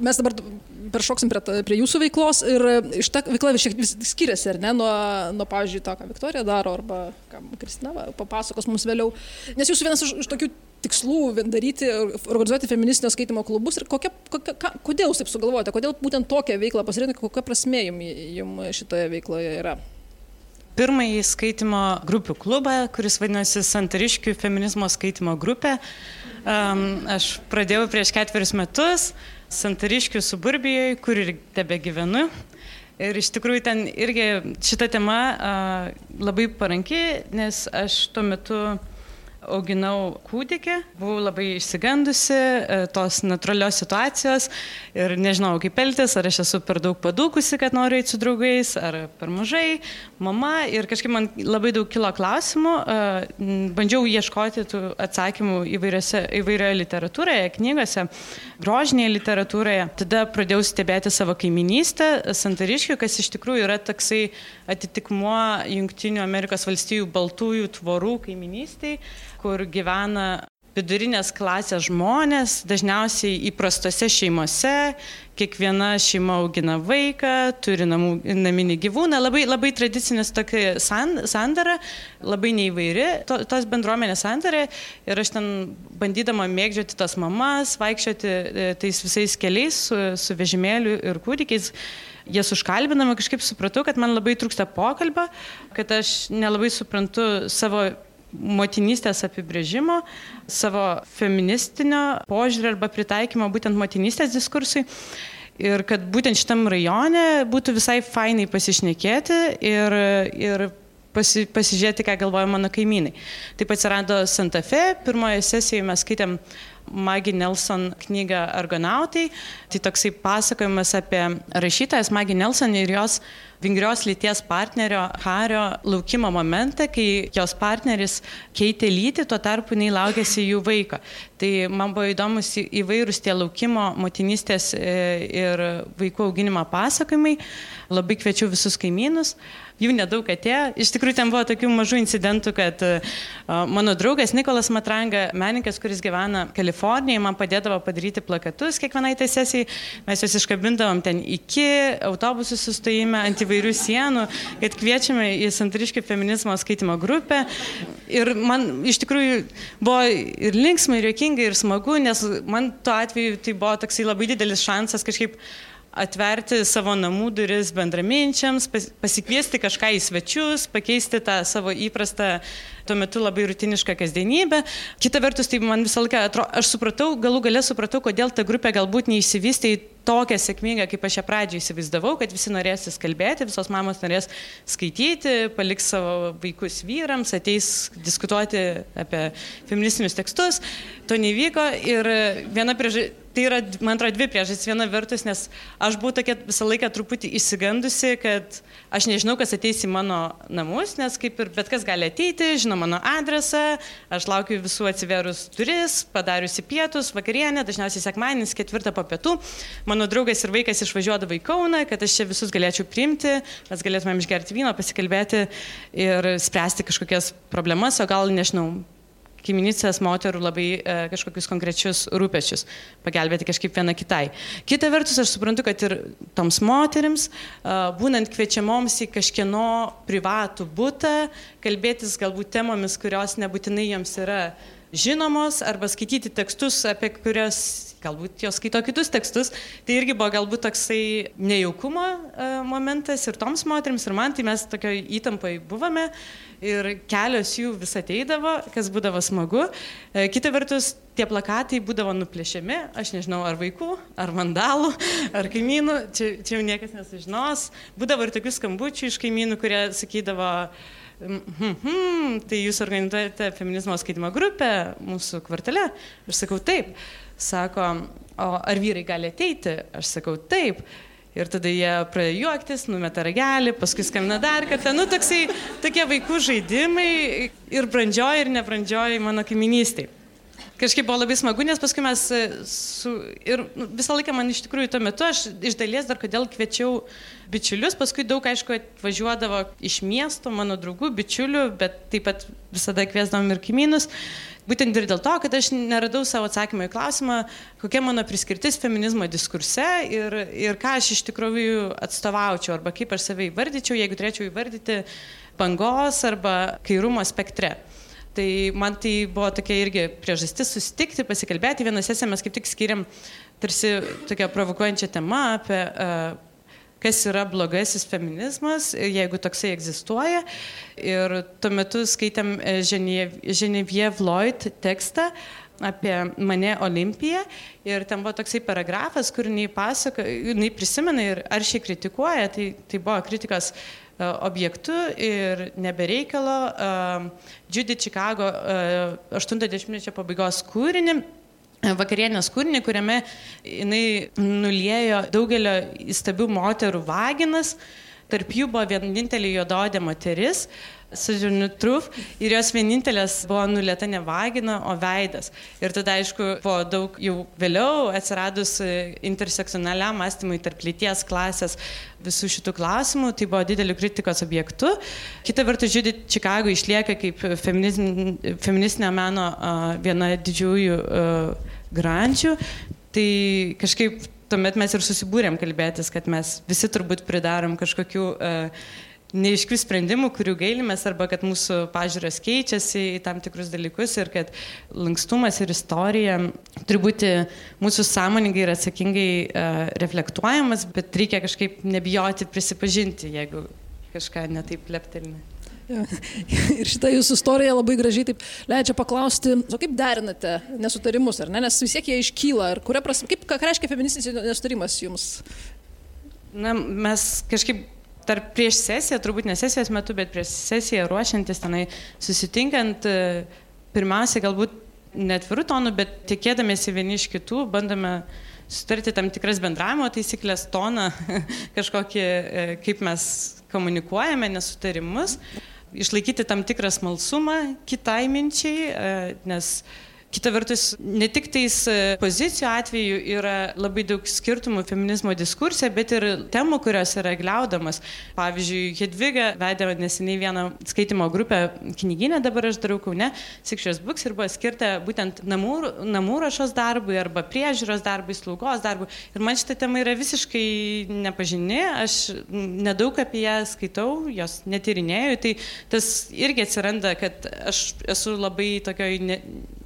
mes dabar peršoksim prie, prie jūsų veiklos ir šita veikla šiek tiek skiriasi, ar ne, nuo, nuo, pavyzdžiui, to, ką Viktorija daro, arba ką Kristina papasakos mums vėliau. Nes jūsų vienas iš, iš tokių tikslų daryti, organizuoti feministinio skaitimo klubus ir kokia, kokia, ką, kodėl jūs taip sugalvojate, kodėl būtent tokią veiklą pasirinkote, kokia prasmė jums, jums šitoje veikloje yra? Pirmąjį skaitimo grupių klubą, kuris vadinasi Santariškių feminizmo skaitimo grupė. Aš pradėjau prieš ketverius metus Santariškių suburbijoje, kur ir tebe gyvenu. Ir iš tikrųjų ten irgi šita tema labai paranki, nes aš tuo metu auginau kūdikį, buvau labai išsigandusi e, tos natūralios situacijos ir nežinau kaip elgtis, ar aš esu per daug padūkusi, kad noriu eiti su draugais, ar per mažai, mama. Ir kažkaip man labai daug kilo klausimų, e, bandžiau ieškoti tų atsakymų įvairioje literatūroje, knygose, grožinėje literatūroje, tada pradėjau stebėti savo kaiminystę, Santariškių, kas iš tikrųjų yra toksai atitikmuo Junktinių Amerikos valstijų baltųjų tvorų kaiminystiai kur gyvena vidurinės klasės žmonės, dažniausiai įprastose šeimose, kiekviena šeima augina vaiką, turi namų, naminį gyvūną, labai, labai tradicinis tokia sandara, labai neįvairi to, tos bendruomenės sandara. Ir aš ten bandydama mėgdžioti tas mamas, vaikščioti e, tais visais keliais su, su vežimėliu ir kūdikiais, jas užkalbinama, kažkaip supratau, kad man labai trūksta pokalbio, kad aš nelabai suprantu savo motinystės apibrėžimo, savo feministinio požiūrį arba pritaikymo būtent motinystės diskursui. Ir kad būtent šitam rajone būtų visai fainai pasišnekėti ir, ir pasi, pasižiūrėti, ką galvoja mano kaimynai. Taip atsirado Santa Fe, pirmoje sesijoje mes skaitėm Magi Nelson knygą Argonautai. Tai toksai pasakojimas apie rašytojas Magi Nelson ir jos vingrios lyties partnerio Hario laukimo momentą, kai jos partneris keitė lytį, tuo tarpu nei laukėsi jų vaiko. Tai man buvo įdomus įvairūs tie laukimo, motinystės e, ir vaikų auginimo pasakojimai. Labai kviečiu visus kaimynus jų nedaug atėjo. Iš tikrųjų, ten buvo tokių mažų incidentų, kad uh, mano draugas Nikolas Matranga, menininkas, kuris gyvena Kalifornijoje, man padėdavo padaryti plakatus kiekvienai tai sesijai. Mes juos iškabindavom ten iki autobusų sustojime, ant įvairių sienų, kad kviečiame į Santriškių feminizmo skaitimo grupę. Ir man iš tikrųjų buvo ir linksma, ir jokinga, ir smagu, nes man tuo atveju tai buvo toksai labai didelis šansas kažkaip atverti savo namų duris bendraminčiams, pasikviesti kažką į svečius, pakeisti tą savo įprastą, tuo metu labai rutinišką kasdienybę. Kita vertus, tai man visą laiką atrodo, aš supratau, galų galę supratau, kodėl ta grupė galbūt neįsivystė į tokią sėkmingą, kaip aš ją pradžioj įsivaizdavau, kad visi norės įskalbėti, visos mamos norės skaityti, paliks savo vaikus vyrams, ateis diskutuoti apie feministinius tekstus. To nevyko ir viena priežastis tai yra, man atrodo, dvi priežastys. Viena vertus, nes aš buvau tokia visą laiką truputį įsigandusi, kad aš nežinau, kas ateis į mano namus, nes kaip ir bet kas gali ateiti, žino mano adresą, aš laukiu visų atsiverus duris, padariusi pietus, vakarienę, dažniausiai sekmanis, ketvirtą po pietų. Mano draugas ir vaikas išvažiuodavo į Kauną, kad aš čia visus galėčiau priimti, mes galėtumėm išgerti vyno, pasikalbėti ir spręsti kažkokias problemas, o gal, nežinau, kaiminystės moterų labai e, kažkokius konkrečius rūpešius, pagelbėti kažkaip viena kitai. Kita vertus, aš suprantu, kad ir toms moteriams, e, būnant kviečiamoms į kažkieno privatų būtą, kalbėtis galbūt temomis, kurios nebūtinai joms yra žinomos, arba skaityti tekstus, apie kurias galbūt jos skaito kitus tekstus. Tai irgi buvo galbūt toksai nejaukumo e, momentas ir toms moteriams, ir man, tai mes tokio įtampai buvome ir kelios jų vis ateidavo, kas būdavo smagu. E, kita vertus, tie plakatai būdavo nuplėšiami, aš nežinau, ar vaikų, ar vandalų, ar kaimynų, čia, čia jau niekas nesužinos. Būdavo ir tokių skambučių iš kaimynų, kurie sakydavo, Hmm, hmm, tai jūs organizuojate feminizmo skaitimo grupę mūsų kvartale? Aš sakau taip. Sako, o ar vyrai gali ateiti? Aš sakau taip. Ir tada jie pradėjo juoktis, numeta ragelį, paskui skambina dar kartą. Nu, toksai, tokie vaikų žaidimai ir brandžioji, ir nebrandžioji mano kaiminystėje. Kažkaip buvo labai smagu, nes paskui mes e, su... Ir nu, visą laiką man iš tikrųjų tuo metu, aš iš dalies dar kodėl kviečiau bičiulius, paskui daug, aišku, atvažiuodavo iš miesto mano draugų, bičiulių, bet taip pat visada kviesdavom ir kaimynus. Būtent ir dėl to, kad aš neradau savo atsakymą į klausimą, kokia mano priskirtis feminizmo diskurse ir, ir ką aš iš tikrųjų atstovaučiau, arba kaip aš save įvardyčiau, jeigu turėčiau įvardyti bangos arba kairumo spektre. Tai man tai buvo tokia irgi priežastis susitikti, pasikalbėti. Vieną sesiją mes kaip tik skiriam tarsi tokią provokuojančią temą apie uh, kas yra blogasis feminizmas, jeigu toksai egzistuoja. Ir tuo metu skaitėm Ženevie Lloyd tekstą apie mane Olimpiją. Ir ten buvo toksai paragrafas, kur jinai pasako, jinai prisimena ir ar šiai kritikuoja, tai, tai buvo kritikos e, objektu ir nebereikalo uh, Judy Chicago uh, 80-mečio pabaigos kūrinį vakarienės kūrinį, kuriame jinai nuliejo daugelio įstabių moterų vaginas, tarp jų buvo vienintelė juododė moteris, Sojourner Truth ir jos vienintelės buvo nulėta ne vagina, o veidas. Ir tada, aišku, po daug jau vėliau atsiradus intersekcionaliam mąstymui tarp lyties klasės visų šitų klausimų, tai buvo dideliu kritikos objektu. Kita vertus, Judith Chicago išlieka kaip feministinio meno viena didžiųjų grandžių. Tai kažkaip tuomet mes ir susibūrėm kalbėtis, kad mes visi turbūt pridarom kažkokių uh, neiškių sprendimų, kurių gailimės, arba kad mūsų pažiūros keičiasi į tam tikrus dalykus ir kad lankstumas ir istorija turi būti mūsų sąmoningai ir atsakingai uh, reflektuojamas, bet reikia kažkaip nebijoti prisipažinti, jeigu kažką netaip leptelni. Ir šitą jūsų istoriją labai gražiai taip leidžia paklausti, o kaip derinate nesutarimus, ar ne, nes vis tiek jie iškyla, ir kuria prasme, kaip, ką reiškia feministinis nesutarimas jums? Na, mes kažkaip tarp prieš sesiją, turbūt ne sesijos metu, bet prieš sesiją ruošiantis tenai susitinkant, pirmiausia, galbūt netvirų tonų, bet tikėdamėsi vieni iš kitų, bandome sutarti tam tikras bendravimo taisyklės, toną, kažkokį, e, kaip mes komunikuojame, nesutarimus, išlaikyti tam tikrą smalsumą kitai minčiai, e, nes Kita vertus, ne tik tais e, pozicijų atveju yra labai daug skirtumų feminizmo diskursė, bet ir temų, kurios yra gliaudamas. Pavyzdžiui, Hedviga vedė neseniai vieną skaitimo grupę knyginę, dabar aš darau kaune, Sikščios Books ir buvo skirta būtent namų, namų rašos darbui arba priežiūros darbui, slaugos darbui. Ir man šitą temą yra visiškai nepažini, aš nedaug apie ją skaitau, jos netyrinėjau, tai tas irgi atsiranda, kad aš esu labai tokioj ne,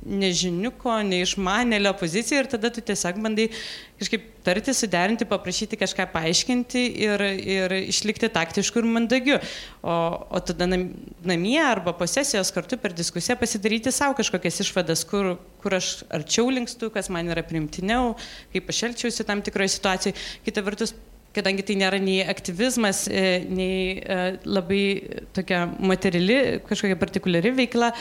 nežiniuko, neišmanėlio poziciją ir tada tu tiesiog bandai kažkaip tarti, suderinti, paprašyti kažką paaiškinti ir, ir išlikti taktišku ir mandagiu. O, o tada namie arba posesijos kartu per diskusiją pasidaryti savo kažkokias išvadas, kur, kur aš arčiau linkstu, kas man yra primtiniau, kaip aš elgčiausi tam tikroje situacijoje. Kita vertus, kadangi tai nėra nei aktyvizmas, e, nei e, labai tokia materiali, kažkokia partikuliari veikla,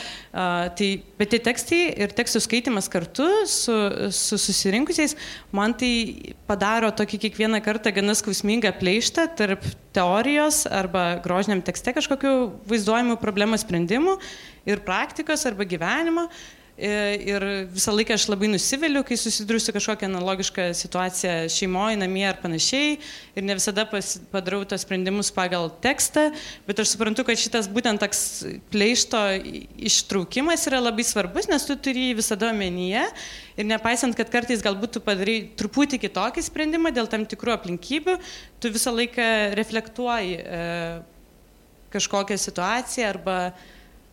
tai, bet tie tekstai ir tekstų skaitimas kartu su, su susirinkusiais, man tai padaro tokį kiekvieną kartą gana skausmingą pleištą tarp teorijos arba grožiniam tekste kažkokių vaizduojamų problemos sprendimų ir praktikos arba gyvenimo. E, ir visą laiką aš labai nusiviliu, kai susiduriu su kažkokia analogiška situacija šeimoje, namie ar panašiai. Ir ne visada pas, padarau tos sprendimus pagal tekstą, bet aš suprantu, kad šitas būtent toks pleišto ištraukimas yra labai svarbus, nes tu turi jį visada omenyje. Ir nepaisant, kad kartais galbūt tu padarai truputį kitokį sprendimą dėl tam tikrų aplinkybių, tu visą laiką reflektuoji e, kažkokią situaciją arba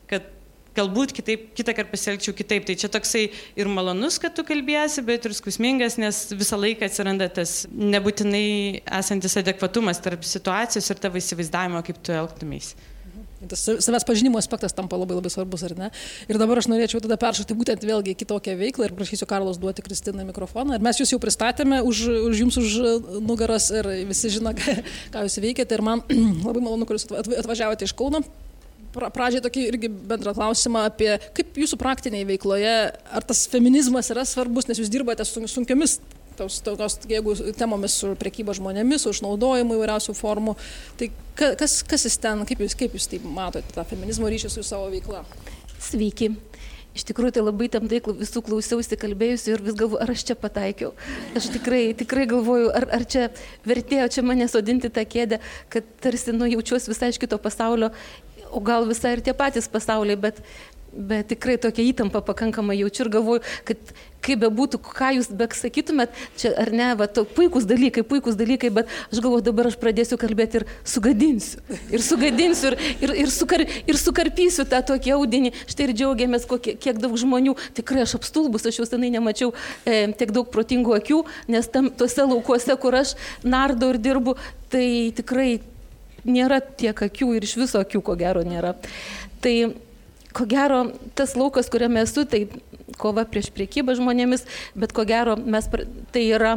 kad galbūt kitaip, kitą kartą pasielgčiau kitaip. Tai čia toksai ir malonus, kad tu kalbėsi, bet ir skausmingas, nes visą laiką atsiranda tas nebūtinai esantis adekvatumas tarp situacijos ir tavo įsivaizdavimo, kaip tu elgtumės. Tas savęs pažinimo aspektas tampa labai labai svarbus, ar ne? Ir dabar aš norėčiau tada peršokti būtent vėlgi kitokią veiklą ir prašysiu Karlos duoti Kristiną mikrofoną. Ir mes jūs jau pristatėme už, už jums už nugaras ir visi žino, ką jūs veikiate. Ir man labai malonu, kad jūs atvažiavote iš Kauno pra, pradžiai tokį irgi bendrą klausimą apie kaip jūsų praktinėje veikloje, ar tas feminizmas yra svarbus, nes jūs dirbate su sunkiomis tos, tos, jeigu temomis su priekyba žmonėmis, su išnaudojimu įvairiausių formų. Tai kas, kas jis ten, kaip jūs, kaip jūs tai matote, tą feminizmo ryšį su savo veikla? Sveiki. Iš tikrųjų, tai labai tamtai visų klausiausi, kalbėjusi ir vis galvoju, ar aš čia pataikiau. Aš tikrai, tikrai galvoju, ar, ar čia vertėjo čia mane sodinti tą kėdę, kad tarsi nu, jaučiuosi visai iš kito pasaulio o gal visai ir tie patys pasauliai, bet, bet tikrai tokia įtampa pakankamai jaučiu ir galvoju, kad kaip bebūtų, ką jūs besakytumėt, čia ar ne, va, to, puikūs dalykai, puikūs dalykai, bet aš galvoju, dabar aš pradėsiu kalbėti ir sugadinsiu. Ir sugadinsiu, ir, ir, ir, sukar, ir sukarpysiu tą tokį audinį. Štai ir džiaugiamės, kokie, kiek daug žmonių. Tikrai aš apstulbus, aš jau senai nemačiau e, tiek daug protingų akių, nes tam tuose laukuose, kur aš nardau ir dirbu, tai tikrai nėra tiek akių ir iš viso akių ko gero nėra. Tai ko gero, tas laukas, kuriame esu, tai kova prieš priekybą žmonėmis, bet ko gero, mes, tai yra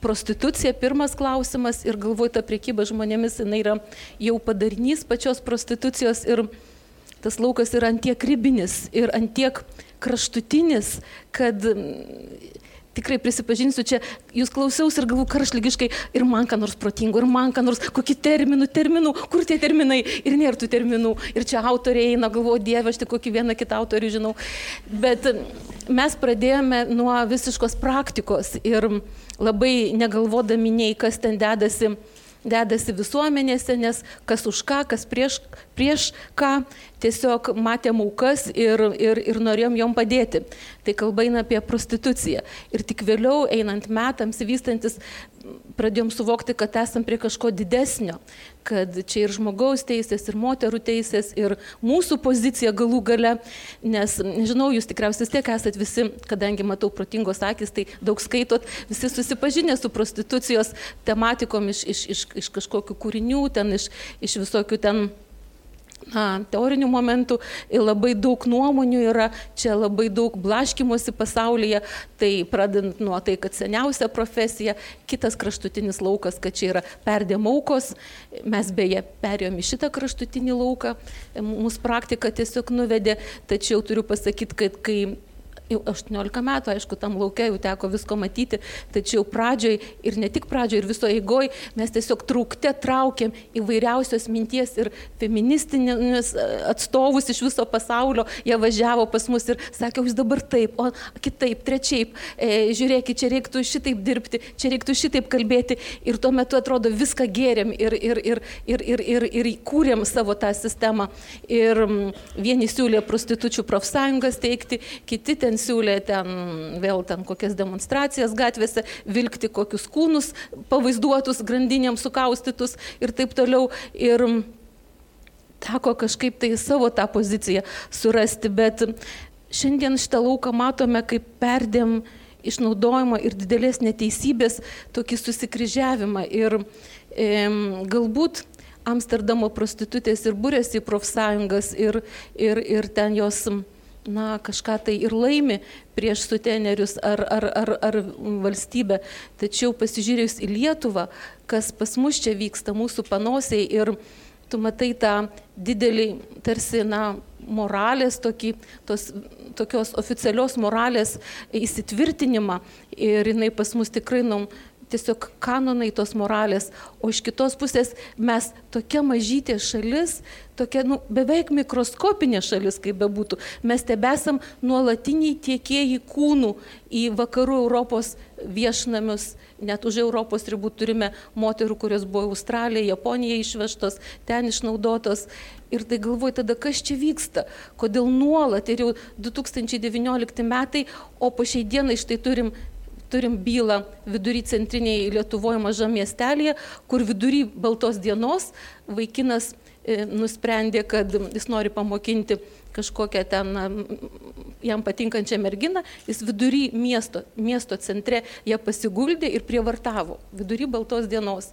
prostitucija pirmas klausimas ir galvoju, ta priekyba žmonėmis, jinai yra jau padarinys pačios prostitucijos ir tas laukas yra antiek ribinis ir antiek kraštutinis, kad tikrai prisipažinsiu, čia jūs klausiausi ir galvu karšlygiškai ir man ką nors protingo, ir man ką nors, kokį terminų, terminų, kur tie terminai ir nėra tų terminų. Ir čia autoriai eina, galvoju, dieve, aš tik kokį vieną kitą autorių žinau. Bet mes pradėjome nuo visiškos praktikos ir labai negalvodami nei kas ten dedasi dedasi visuomenėse, nes kas už ką, kas prieš, prieš ką, tiesiog matėm aukas ir, ir, ir norėjom jom padėti. Tai kalba eina apie prostituciją. Ir tik vėliau, einant metams, vystantis, pradėjom suvokti, kad esam prie kažko didesnio, kad čia ir žmogaus teisės, ir moterų teisės, ir mūsų pozicija galų gale, nes, nežinau, jūs tikriausiai vis tiek esat visi, kadangi matau protingos akis, tai daug skaitot, visi susipažinę su prostitucijos tematikom iš, iš, iš, iš kažkokių kūrinių, ten iš, iš visokių ten na, teorinių momentų labai daug nuomonių yra, čia labai daug blaškimusi pasaulyje, tai pradant nuo tai, kad seniausia profesija, kitas kraštutinis laukas, kad čia yra perdėm aukos, mes beje perėjom į šitą kraštutinį lauką, mūsų praktika tiesiog nuvedė, tačiau turiu pasakyti, kad kai jau 18 metų, aišku, tam laukia jau teko visko matyti, tačiau pradžioj ir ne tik pradžioj, ir viso eigoj mes tiesiog traukte traukėm įvairiausios minties ir feministinės e, atstovus iš viso pasaulio, jie važiavo pas mus ir sakė, jūs dabar taip, o kitaip, trečiaip, e, žiūrėkit, čia reiktų šitaip dirbti, čia reiktų šitaip kalbėti ir tuo metu atrodo viską gėrėm ir, ir, ir, ir, ir, ir, ir kūrėm savo tą sistemą. Ir vieni siūlė prostitučių profsąjungas teikti, kiti ten siūlė ten vėl ten kokias demonstracijas gatvėse, vilkti kokius kūnus pavaizduotus, grandinėm sukaustytus ir taip toliau. Ir teko kažkaip tai savo tą poziciją surasti, bet šiandien šitą lauką matome kaip perdėm išnaudojimo ir didelės neteisybės tokį susikryžiavimą. Ir e, galbūt Amsterdamo prostitutės ir būrėsi į profsąjungas ir, ir, ir ten jos na, kažką tai ir laimi prieš sutenerius ar, ar, ar, ar valstybę. Tačiau pasižiūrėjus į Lietuvą, kas pas mus čia vyksta, mūsų panosiai ir tu matai tą didelį, tarsi, na, moralės, tokį, tos, tokios oficialios moralės įsitvirtinimą ir jinai pas mus tikrai, nu, tiesiog kanonai tos moralės, o iš kitos pusės mes tokia mažytė šalis, tokia nu, beveik mikroskopinė šalis, kaip bebūtų, mes tebesam nuolatiniai tiekėjai kūnų į vakarų Europos viešnamius, net už Europos ribų turime moterų, kurios buvo Australija, Japonija išvežtos, ten išnaudotos. Ir tai galvoju tada, kas čia vyksta, kodėl nuolat ir jau 2019 metai, o po šiai dienai štai turim turim bylą vidury centrinėje Lietuvoje mažam miestelėje, kur vidury baltos dienos vaikinas e, nusprendė, kad jis nori pamokinti kažkokią ten jam patinkančią merginą, jis vidury miesto, miesto centre ją pasiguldė ir prievartavo vidury baltos dienos.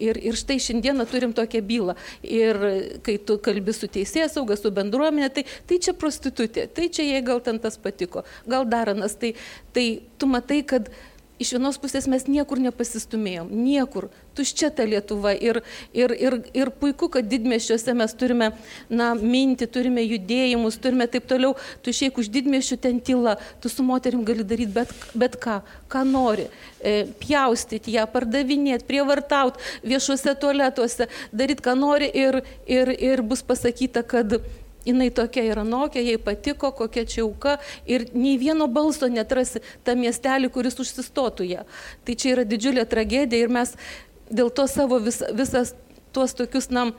Ir, ir štai šiandieną turim tokią bylą. Ir kai tu kalbi su teisėjas sauga, su bendruomenė, tai, tai čia prostitutė, tai čia jai gal ten tas patiko, gal daranas. Tai, tai tu matai, kad iš vienos pusės mes niekur nepasistumėjom, niekur, tuščia ta Lietuva ir, ir, ir, ir puiku, kad didmeščiuose mes turime, na, mintį, turime judėjimus, turime taip toliau, tu išėjai už didmeščių ten tyla, tu su moterim gali daryti bet, bet ką, ką nori, e, pjaustyti ją, pardavinėti, prievartauti viešuose tualetuose, daryti ką nori ir, ir, ir bus pasakyta, kad jinai tokia ir anokia, jai patiko, kokia čia auka ir nei vieno balso netrasi tą miestelį, kuris užsistotų ją. Tai čia yra didžiulė tragedija ir mes dėl to savo vis, visas tuos tokius, na,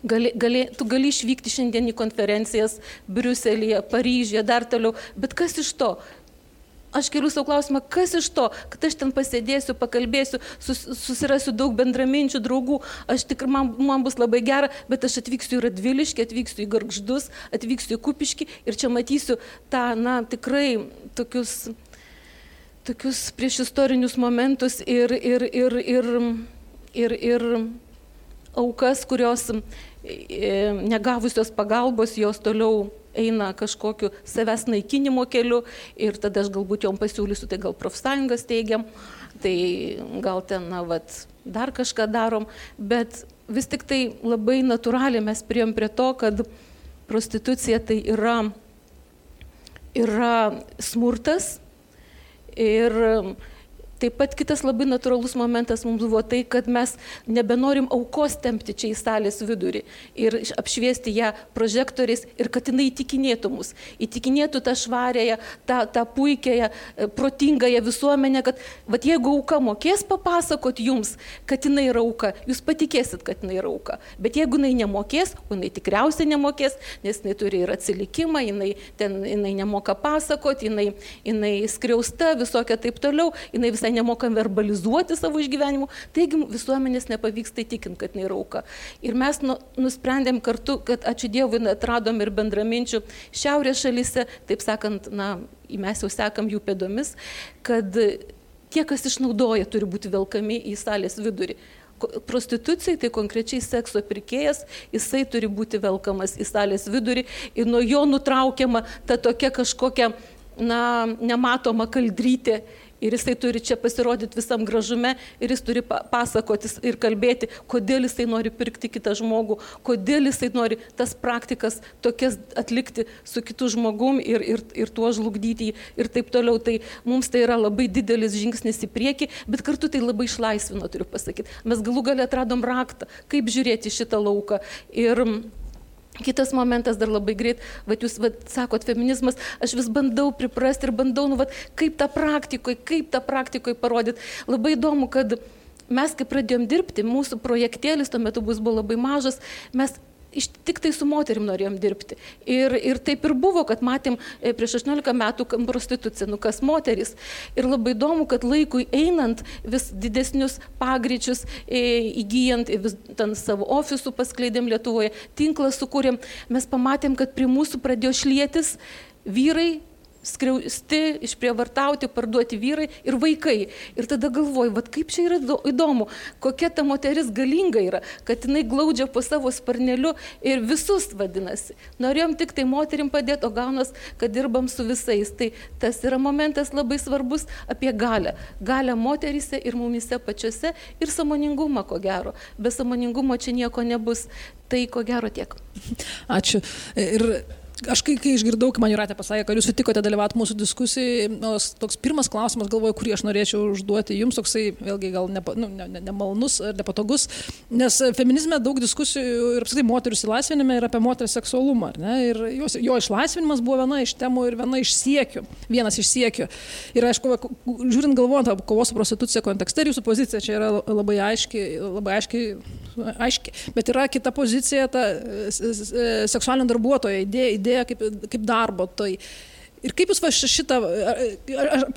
Gali, gali, tu gali išvykti šiandien į konferencijas Briuselėje, Paryžėje, dar toliau, bet kas iš to? Aš keliu savo klausimą, kas iš to, kad aš ten pasėdėsiu, pakalbėsiu, sus, susirasiu daug bendraminčių draugų, aš tikrai man, man bus labai gera, bet aš atvyksiu į Radviliškį, atvyksiu į Gargždus, atvyksiu į Kupiškį ir čia matysiu tą, na, tikrai tokius, tokius prieš istorinius momentus ir, ir, ir, ir, ir, ir aukas, kurios e, negavusios pagalbos, jos toliau eina kažkokiu savęs naikinimo keliu ir tada aš galbūt jom pasiūlysiu, tai gal profsąjungas teigiam, tai gal ten, na, vat, dar kažką darom, bet vis tik tai labai natūraliai mes priem prie to, kad prostitucija tai yra, yra smurtas ir Taip pat kitas labai natūralus momentas mums buvo tai, kad mes nebenorim aukos tempti čia į salės vidurį ir apšviesti ją prožektoriais ir kad jinai įtikinėtų mus, įtikinėtų tą švarėją, tą, tą puikiąją, e, protingąją visuomenę, kad vat, jeigu auka mokės papasakot jums, kad jinai yra auka, jūs patikėsit, kad jinai yra auka. Bet jeigu jinai nemokės, o jinai tikriausiai nemokės, nes jinai turi ir atsilikimą, jinai, ten, jinai nemoka pasakot, jinai, jinai skriausta, visokia taip toliau, jinai visai nemokam verbalizuoti savo išgyvenimų, taigi visuomenės nepavyksta įtikinti, kad jinai rauka. Ir mes nu, nusprendėm kartu, kad ačiū Dievui atradom ir bendraminčių šiaurės šalyse, taip sakant, na, mes jau sekam jų pėdomis, kad tie, kas išnaudoja, turi būti velkami į salės vidurį. Prostitucijai, tai konkrečiai sekso pirkėjas, jisai turi būti velkamas į salės vidurį ir nuo jo nutraukiama ta tokia kažkokia, na, nematoma kaldrytė Ir jisai turi čia pasirodyti visam gražume ir jis turi pasakotis ir kalbėti, kodėl jisai nori pirkti kitą žmogų, kodėl jisai nori tas praktikas tokias atlikti su kitu žmogum ir, ir, ir tuo žlugdyti ir taip toliau. Tai mums tai yra labai didelis žingsnis į priekį, bet kartu tai labai išlaisvino, turiu pasakyti. Mes galų galę atradom raktą, kaip žiūrėti šitą lauką. Ir Kitas momentas dar labai greit, va jūs va, sakot feminizmas, aš vis bandau priprasti ir bandau, nu, va, kaip tą praktikoje, kaip tą praktikoje parodyti. Labai įdomu, kad mes, kai pradėjom dirbti, mūsų projektėlis tuo metu bus buvo labai mažas, mes iš, tik tai su moterim norėjom dirbti. Ir, ir taip ir buvo, kad matėm e, prieš 18 metų prostituciją, nu kas moteris. Ir labai įdomu, kad laikui einant vis didesnius pagreičius e, įgyjant, vis ten savo ofisų paskleidėm Lietuvoje, tinklą sukūrėm, mes pamatėm, kad prie mūsų pradėjo šlėtis vyrai skriausti, išprievartauti, parduoti vyrai ir vaikai. Ir tada galvoju, vad kaip čia yra įdomu, kokia ta moteris galinga yra, kad jinai glaudžia po savo sparneliu ir visus vadinasi. Norėjom tik tai moterim padėti, o gaunas, kad dirbam su visais. Tai tas yra momentas labai svarbus apie galę. Galę moterise ir mumise pačiose ir samoningumą, ko gero. Be samoningumo čia nieko nebus. Tai ko gero tiek. Ačiū. Ir Aš kai, kai išgirdau, kai man Juratė pasakė, kad jūs sutikote dalyvauti mūsų diskusijai, toks pirmas klausimas, galvoju, kurį aš norėčiau užduoti jums, toksai vėlgi gal nepa, nu, ne, ne, nemalnus ar nepatogus, nes feminizme daug diskusijų ir apskritai moterų įsilaisvinime yra apie moterų seksualumą. Ir jos, jo išlaisvinimas buvo viena iš temų ir viena iš siekių, vienas iš siekių. Ir aišku, žiūrint galvojant apie kovos su prostitucija kontekste, jūsų pozicija čia yra labai aiški, labai aiški, aiški. Bet yra kita pozicija, ta seksualinio darbuotojo idėja, idėja idėja kaip, kaip darbo. Tai, Ir kaip jūs va šitą,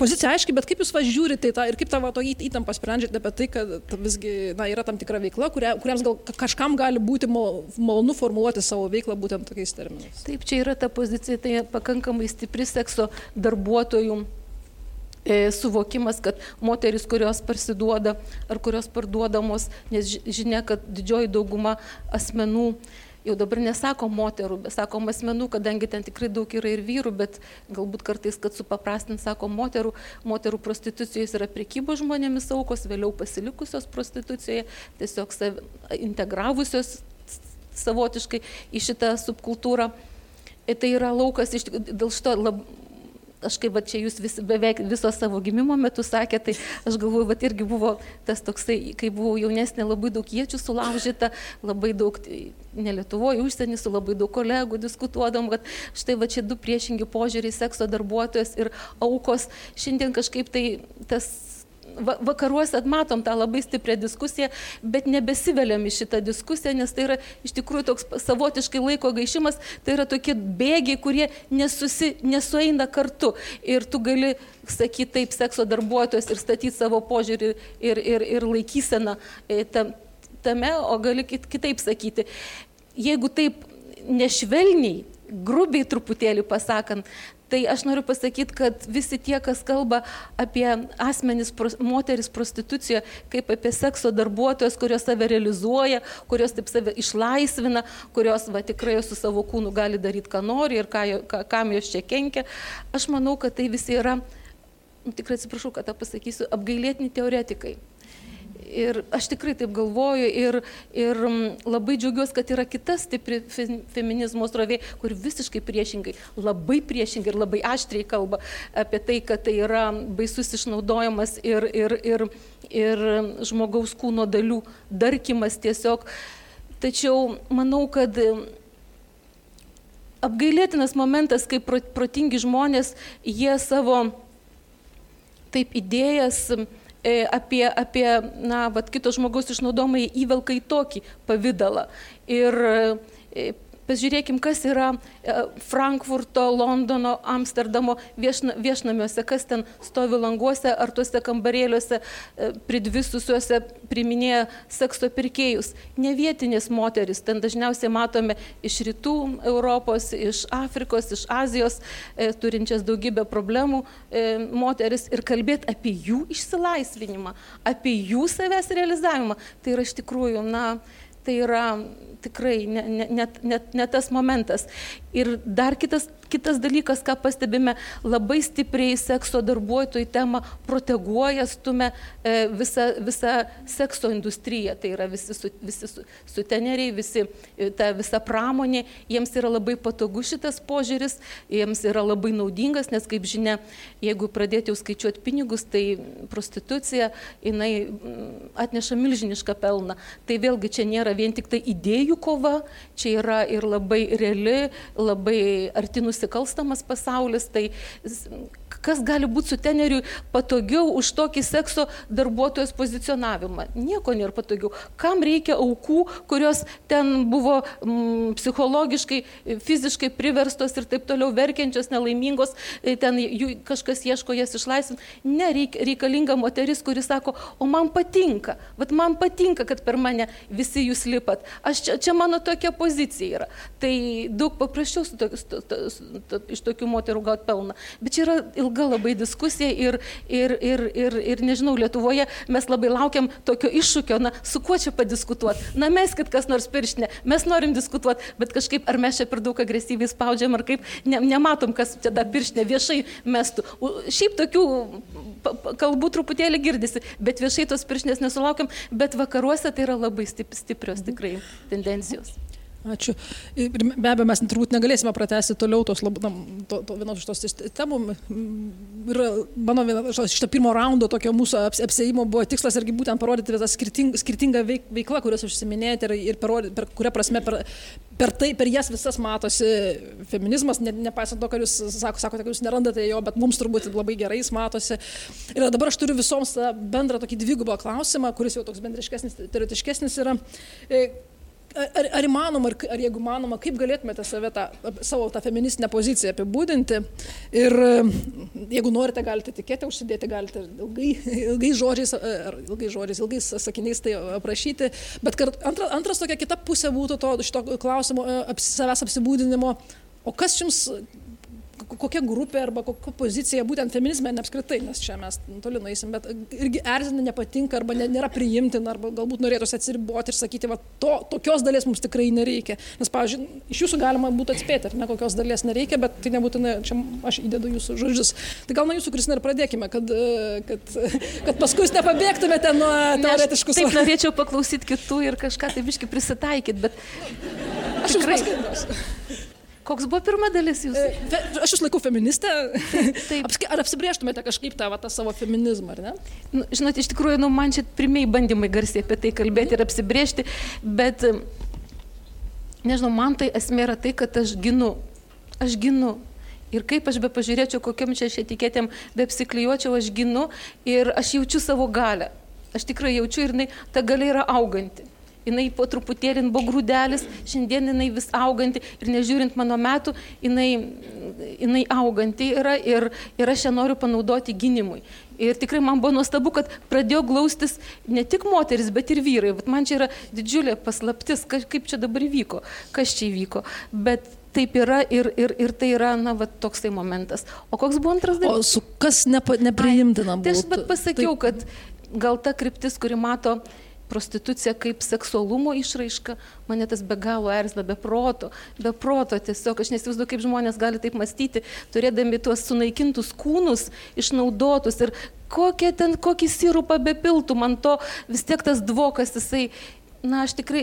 pozicija aiškiai, bet kaip jūs va žiūrite į tą ir kaip tą va to įtampą sprendžiate apie tai, kad visgi na, yra tam tikra veikla, kuria, kuriems gal kažkam gali būti malonu formuluoti savo veiklą būtent tokiais terminais. Taip, čia yra ta pozicija, tai pakankamai stipri sekso darbuotojų e, suvokimas, kad moteris, kurios parsiduoda ar kurios parduodamos, nes žinia, kad didžioji dauguma asmenų jau dabar nesako moterų, bet sakom asmenų, kadangi ten tikrai daug yra ir vyrų, bet galbūt kartais, kad supaprastint, sako moterų, moterų prostitucijos yra prekybo žmonėmis aukos, vėliau pasilikusios prostitucijoje, tiesiog sav, integravusios savotiškai į šitą subkultūrą. Tai yra laukas, iš, dėl šito lab, aš kaip va čia jūs vis, beveik viso savo gimimo metu sakėte, tai aš galvoju, va irgi buvo tas toksai, kai buvau jaunesnė, labai daug iečių sulaužyta, labai daug ne Lietuvoje, užsienį su labai daug kolegų diskutuodam, kad štai va čia du priešingi požiūriai sekso darbuotojas ir aukos. Šiandien kažkaip tai tas vakaruose matom tą labai stiprią diskusiją, bet nebesiveliam į šitą diskusiją, nes tai yra iš tikrųjų toks savotiškai laiko gaišimas, tai yra tokie bėgiai, kurie nesusi, nesueina kartu. Ir tu gali sakyti taip sekso darbuotojas ir statyti savo požiūrį ir, ir, ir laikyseną e, tame, o gali kitaip sakyti. Jeigu taip nešvelniai, grubiai truputėlį pasakant, Tai aš noriu pasakyti, kad visi tie, kas kalba apie asmenis, moteris prostituciją, kaip apie sekso darbuotojas, kurios save realizuoja, kurios taip save išlaisvina, kurios va, tikrai su savo kūnu gali daryti, ką nori ir ką, ką, kam jos čia kenkia, aš manau, kad tai visi yra, tikrai atsiprašau, kad tą pasakysiu, apgailėtini teoretikai. Ir aš tikrai taip galvoju ir, ir mm, labai džiaugiuosi, kad yra kita stipri feminizmo srovė, kur visiškai priešingai, labai priešingai ir labai aštriai kalba apie tai, kad tai yra baisus išnaudojimas ir, ir, ir, ir žmogaus kūno dalių darkimas tiesiog. Tačiau manau, kad apgailėtinas momentas, kai protingi žmonės, jie savo taip idėjas E, apie, apie na, vat, kito žmogaus išnaudojimą įvelka į tokį pavydalą. Ir e, Pažiūrėkim, kas yra e, Frankfurto, Londono, Amsterdamo viešna, viešnamiuose, kas ten stovi languose ar tuose kambarėliuose e, pridvisusiuose priminėja sekso pirkėjus. Ne vietinės moteris, ten dažniausiai matome iš rytų Europos, iš Afrikos, iš Azijos, e, turinčias daugybę problemų moteris ir kalbėti apie jų išsilaisvinimą, apie jų savęs realizavimą. Tai yra iš tikrųjų, na, tai yra tikrai ne, ne, net, net, net tas momentas. Ir dar kitas Kitas dalykas, ką pastebime, labai stipriai sekso darbuotojų temą proteguoja, stumia e, visą, visą sekso industriją. Tai yra visi, su, visi su, suteneriai, visi, e, ta visa pramonė. Jiems yra labai patogu šitas požiūris, jiems yra labai naudingas, nes, kaip žinia, jeigu pradėti jau skaičiuoti pinigus, tai prostitucija, jinai mm, atneša milžinišką pelną. Tai vėlgi čia nėra vien tik tai idėjų kova, čia yra ir labai reali, labai artinusi nusikalstamas pasaulis, tai kas gali būti su teneriui patogiau už tokį sekso darbuotojos pozicionavimą? Nieko nėra patogiau. Kam reikia aukų, kurios ten buvo mm, psichologiškai, fiziškai priverstos ir taip toliau verkiančios, nelaimingos, e, ten jų kažkas ieško jas išlaisvinti. Ne, reik, reikalinga moteris, kuris sako, o man patinka, vat man patinka, kad per mane visi jūs lipat. Aš čia, čia mano tokia pozicija yra. Tai daug paprasčiau su to, su, su, su, iš tokių moterų gauti pelną. Bet čia yra ilga labai diskusija ir, ir, ir, ir, ir nežinau, Lietuvoje mes labai laukiam tokio iššūkio, na, su kuo čia padiskutuoti. Na, mes, kad kas nors pirštinė, mes norim diskutuoti, bet kažkaip ar mes čia per daug agresyviai spaudžiam, ar kaip, ne, nematom, kas čia tą pirštinę viešai mestų. Šiaip tokių kalbų truputėlį girdisi, bet viešai tos pirštinės nesulaukiam, bet vakaruose tai yra labai stiprios tikrai tendencijos. Ačiū. Ir be abejo, mes turbūt negalėsime pratesti toliau tos, na, to, to vienos iš tos temų. Ir mano viena iš šito pirmo raundo tokio mūsų apsėjimo buvo tikslas irgi būtent parodyti tą skirting, skirtingą veiklą, kurias užsiminėjote ir, ir parodyti, per kurią prasme per, per, tai, per jas visas matosi feminizmas, ne, nepaisant to, kad jūs sako, sakote, kad jūs nerandate jo, bet mums turbūt labai gerai jis matosi. Ir dabar aš turiu visoms bendrą tokį dvigubą klausimą, kuris jau toks bendriškesnis, teoretiškesnis yra. E, Ar, ar įmanoma, ar, ar jeigu manoma, kaip galėtumėte save tą, savo tą feministinę poziciją apibūdinti? Ir jeigu norite, galite tikėti, užsidėti, galite ilgai, ilgai žodžiais, ar ilgai žodžiais, ilgais sakiniais tai aprašyti, bet kart, antra, antras tokia kita pusė būtų to šito klausimo aps, savęs apsibūdinimo, o kas jums kokia grupė arba kokia pozicija būtent feminizme, ne apskritai, nes čia mes toli nueisim, bet irgi erzina, nepatinka arba nėra priimtina, arba galbūt norėtųsi atsiriboti ir sakyti, va, to, tokios dalies mums tikrai nereikia. Nes, pavyzdžiui, iš jūsų galima būtų atspėti, ar ne kokios dalies nereikia, bet tai nebūtinai, čia aš įdedu jūsų žodžius. Tai gal nuo jūsų, Kristina, ir pradėkime, kad, kad, kad paskui jūs nepabėgtumėte nuo teoretiškų sąlygų. Taip, norėčiau paklausyti kitų ir kažką taip iški prisitaikyti, bet... Aš tikrai. Koks buvo pirma dalis jūsų? E, aš jūs laikau feministę. Taip. Ar apsibrieštumėte kažkaip tą, va, tą savo feminizmą, ar ne? Nu, žinot, iš tikrųjų, nu, man čia pirmieji bandymai garsiai apie tai kalbėti ir apsibriežti, bet, nežinau, man tai esmė yra tai, kad aš ginu. Aš ginu. Ir kaip aš be pažiūrėčiau, kokiam čia etiketėm be apsiklijuočiau, aš ginu ir aš jaučiu savo galę. Aš tikrai jaučiu ir jinai, ta galia yra auganti jinai po truputėlį buvo grūdelis, šiandien jinai vis auganti ir nežiūrint mano metų, jinai, jinai auganti yra ir, ir aš ją noriu panaudoti gynimui. Ir tikrai man buvo nuostabu, kad pradėjo glaustis ne tik moteris, bet ir vyrai. Bet man čia yra didžiulė paslaptis, kaip čia dabar įvyko, kas čia įvyko. Bet taip yra ir, ir, ir tai yra, na, va, toksai momentas. O koks buvo antras O dalykas? su kas nepa, nepriimtina Tai aš bet pasakiau, Tai- kad gal ta kryptis, kuri mato prostituciją kaip seksualumo išraišką, mane tas be galo erzina, be proto, be proto tiesiog. Aš nesivaizduoju, kaip žmonės gali taip mąstyti, turėdami tuos sunaikintus kūnus, išnaudotus ir kokie ten, kokį sirupą bepiltų, man to vis tiek tas dvokas, jisai na, aš tikrai,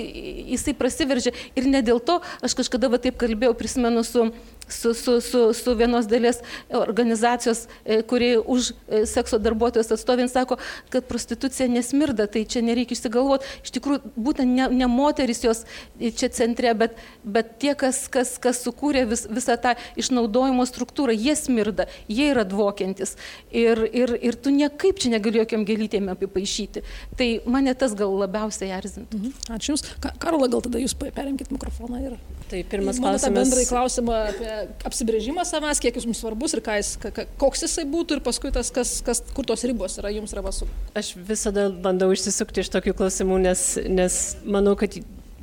jisai prasiveržė ir ne dėl to, aš kažkada va taip kalbėjau, prisimenu su, su, su, su, su vienos dalies organizacijos, e, kuri už e, sekso darbuotojos atstovin sako, kad prostitucija nesmirda, tai čia nereikia išsigalvoti. Iš tikrųjų, būtent ne, ne moteris jos čia centre, bet, bet tie, kas, kas, kas sukūrė vis, visą tą išnaudojimo struktūrą, jie smirda, jie yra dvokiantis. Ir, ir, ir tu niekaip čia negali jokiam gelytėm apipaišyti. Tai mane tas gal labiausiai erzintų. Mhm. Ačiū Jums. Ka- Karola, gal tada Jūs pa- perimkit mikrofoną ir... Tai pirmas Mano tą klausimas. bendrai klausimą apie apsibrėžimą savęs, kiek jis jums svarbus ir jis, koks jisai būtų ir paskui tas, kas, kas, kur tos ribos yra jums yra su. Aš visada bandau išsisukti iš tokių klausimų, nes, nes manau, kad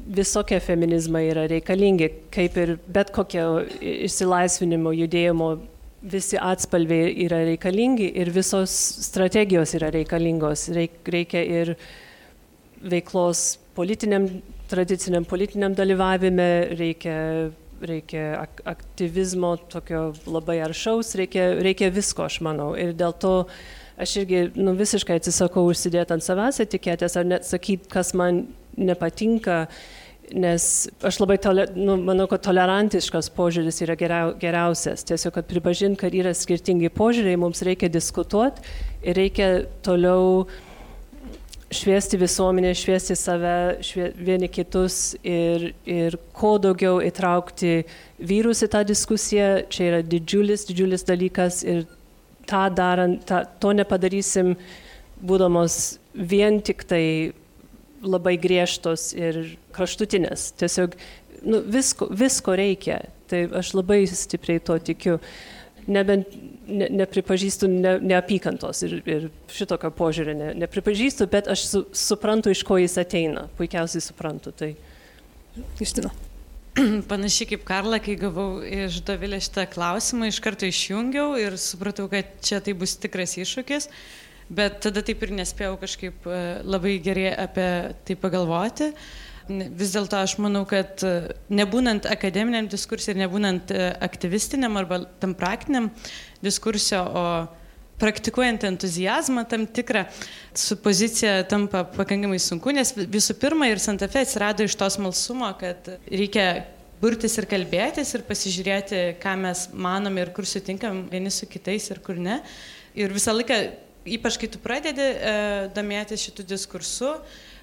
visokie feminizmai yra reikalingi, kaip ir bet kokio išsilaisvinimo judėjimo. Visi atspalviai yra reikalingi ir visos strategijos yra reikalingos. Reik, reikia ir veiklos politiniam, tradiciniam politiniam dalyvavime, reikia, reikia ak aktyvizmo tokio labai aršaus, reikia, reikia visko, aš manau. Ir dėl to aš irgi nu, visiškai atsisakau užsidėti ant savęs etiketės ar net sakyti, kas man nepatinka, nes aš labai, tole, nu, manau, kad tolerantiškas požiūris yra geriau, geriausias. Tiesiog, kad pripažint, kad yra skirtingi požiūriai, mums reikia diskutuoti ir reikia toliau šviesti visuomenę, šviesti save, švie, vieni kitus ir, ir kuo daugiau įtraukti vyrus į tą diskusiją. Čia yra didžiulis, didžiulis dalykas ir tą darant, tą, to nepadarysim, būdamos vien tik tai labai griežtos ir kraštutinės. Tiesiog nu, visko, visko reikia. Tai aš labai stipriai to tikiu. Nebent ne, nepripažįstu ne, neapykantos ir, ir šitokio požiūrio ne, nepripažįstu, bet aš su, suprantu, iš ko jis ateina. Puikiausiai suprantu. Tai. Justina. Panašiai kaip Karla, kai gavau iš Dovilė šitą klausimą, iš karto išjungiau ir supratau, kad čia tai bus tikras iššūkis, bet tada taip ir nespėjau kažkaip e, labai gerai apie tai pagalvoti. Ne- Vis dėlto aš manau, kad e, nebūnant akademiniam diskursui ir nebūnant e, aktyvistiniam arba tam praktiniam diskursio, o praktikuojant entuzijazmą tam tikrą, su pozicija tampa pakankamai sunku, nes visų pirma ir Santa Fe atsirado iš tos malsumo, kad reikia burtis ir kalbėtis ir pasižiūrėti, ką mes manome ir kur sutinkam vieni su kitais ir kur ne. Ir visą laiką, ypač kai tu pradedi e, domėtis šitų diskursų,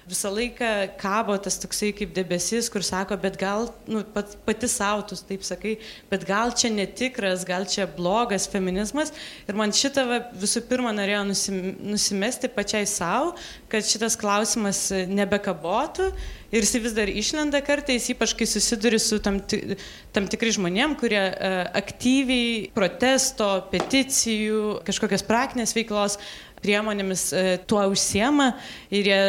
visą laiką kabo tas toksai kaip debesis, kur sako, bet gal, nu, pat, pati sautus, taip sakai, bet gal čia netikras, gal čia blogas feminizmas. Ir man šitą visų pirma norėjo nusim, nusimesti pačiai savo, kad šitas klausimas nebekabotų ir jis vis dar išlenda kartais, ypač kai susiduri su tam, tam tikrai žmonėm, kurie uh, aktyviai protesto, peticijų, kažkokios praktinės veiklos priemonėmis uh, tuo užsiema ir jie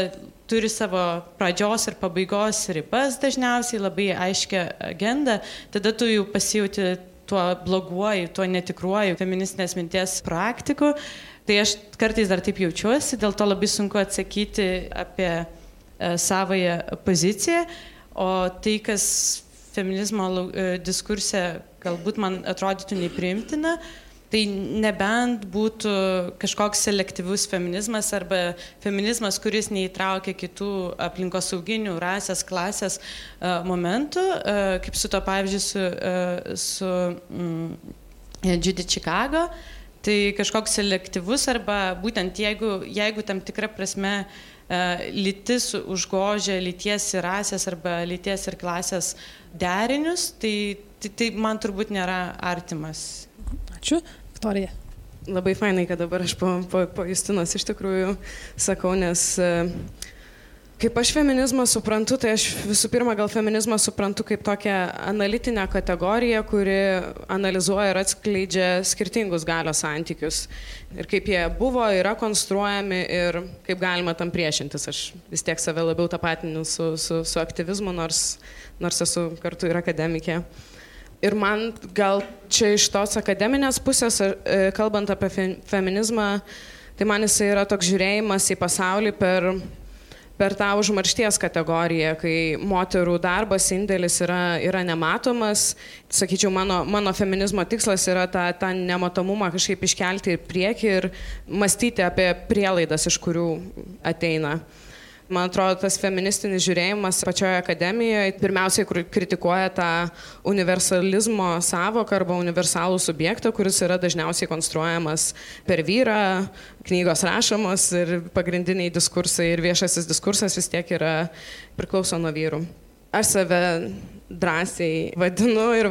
turi savo pradžios ir pabaigos ribas dažniausiai, labai aiškę agendą, tada tu jau pasijauti tuo bloguoju, tuo netikruoju feministinės minties praktiku. Tai aš kartais dar taip jaučiuosi, dėl to labai sunku atsakyti apie e, savoją poziciją, o tai, kas feminizmo e, diskurse galbūt man atrodytų nepriimtina, tai nebent būtų kažkoks selektyvus feminizmas arba feminizmas, kuris neįtraukia kitų aplinkosauginių, rasės, klasės e, momentų, e, kaip su to pavyzdžiui su, e, su mm, Judy Chicago. Tai kažkoks selektyvus arba būtent jeigu, jeigu tam tikra prasme lytis užgožia lyties ir rasės arba lyties ir klasės derinius, tai, tai, tai man turbūt nėra artimas. Ačiū. Viktorija. Labai fainai, kad dabar aš po, po, po Justinos iš tikrųjų sakau, nes e, kaip aš feminizmą suprantu, tai aš visų pirma gal feminizmą suprantu kaip tokią analitinę kategoriją, kuri analizuoja ir atskleidžia skirtingus galios santykius. Ir kaip jie buvo, yra konstruojami ir kaip galima tam priešintis. Aš vis tiek save labiau tapatinu su, su, su aktyvizmu, nors, nors esu kartu ir akademikė. Ir man gal čia iš tos akademinės pusės, e, kalbant apie feminizmą, tai man jisai yra toks žiūrėjimas į pasaulį per per tą užmaršties kategoriją, kai moterų darbas, indėlis yra, yra nematomas. Sakyčiau, mano, mano feminizmo tikslas yra tą, tą nematomumą kažkaip iškelti į priekį ir mąstyti apie prielaidas, iš kurių ateina. Man atrodo, tas feministinis žiūrėjimas pačioje akademijoje pirmiausiai kritikuoja tą universalizmo savoką arba universalų subjektą, kuris yra dažniausiai konstruojamas per vyrą, knygos rašomos ir pagrindiniai diskursai ir viešasis diskursas vis tiek yra priklauso nuo vyrų. Aš save drąsiai vadinu ir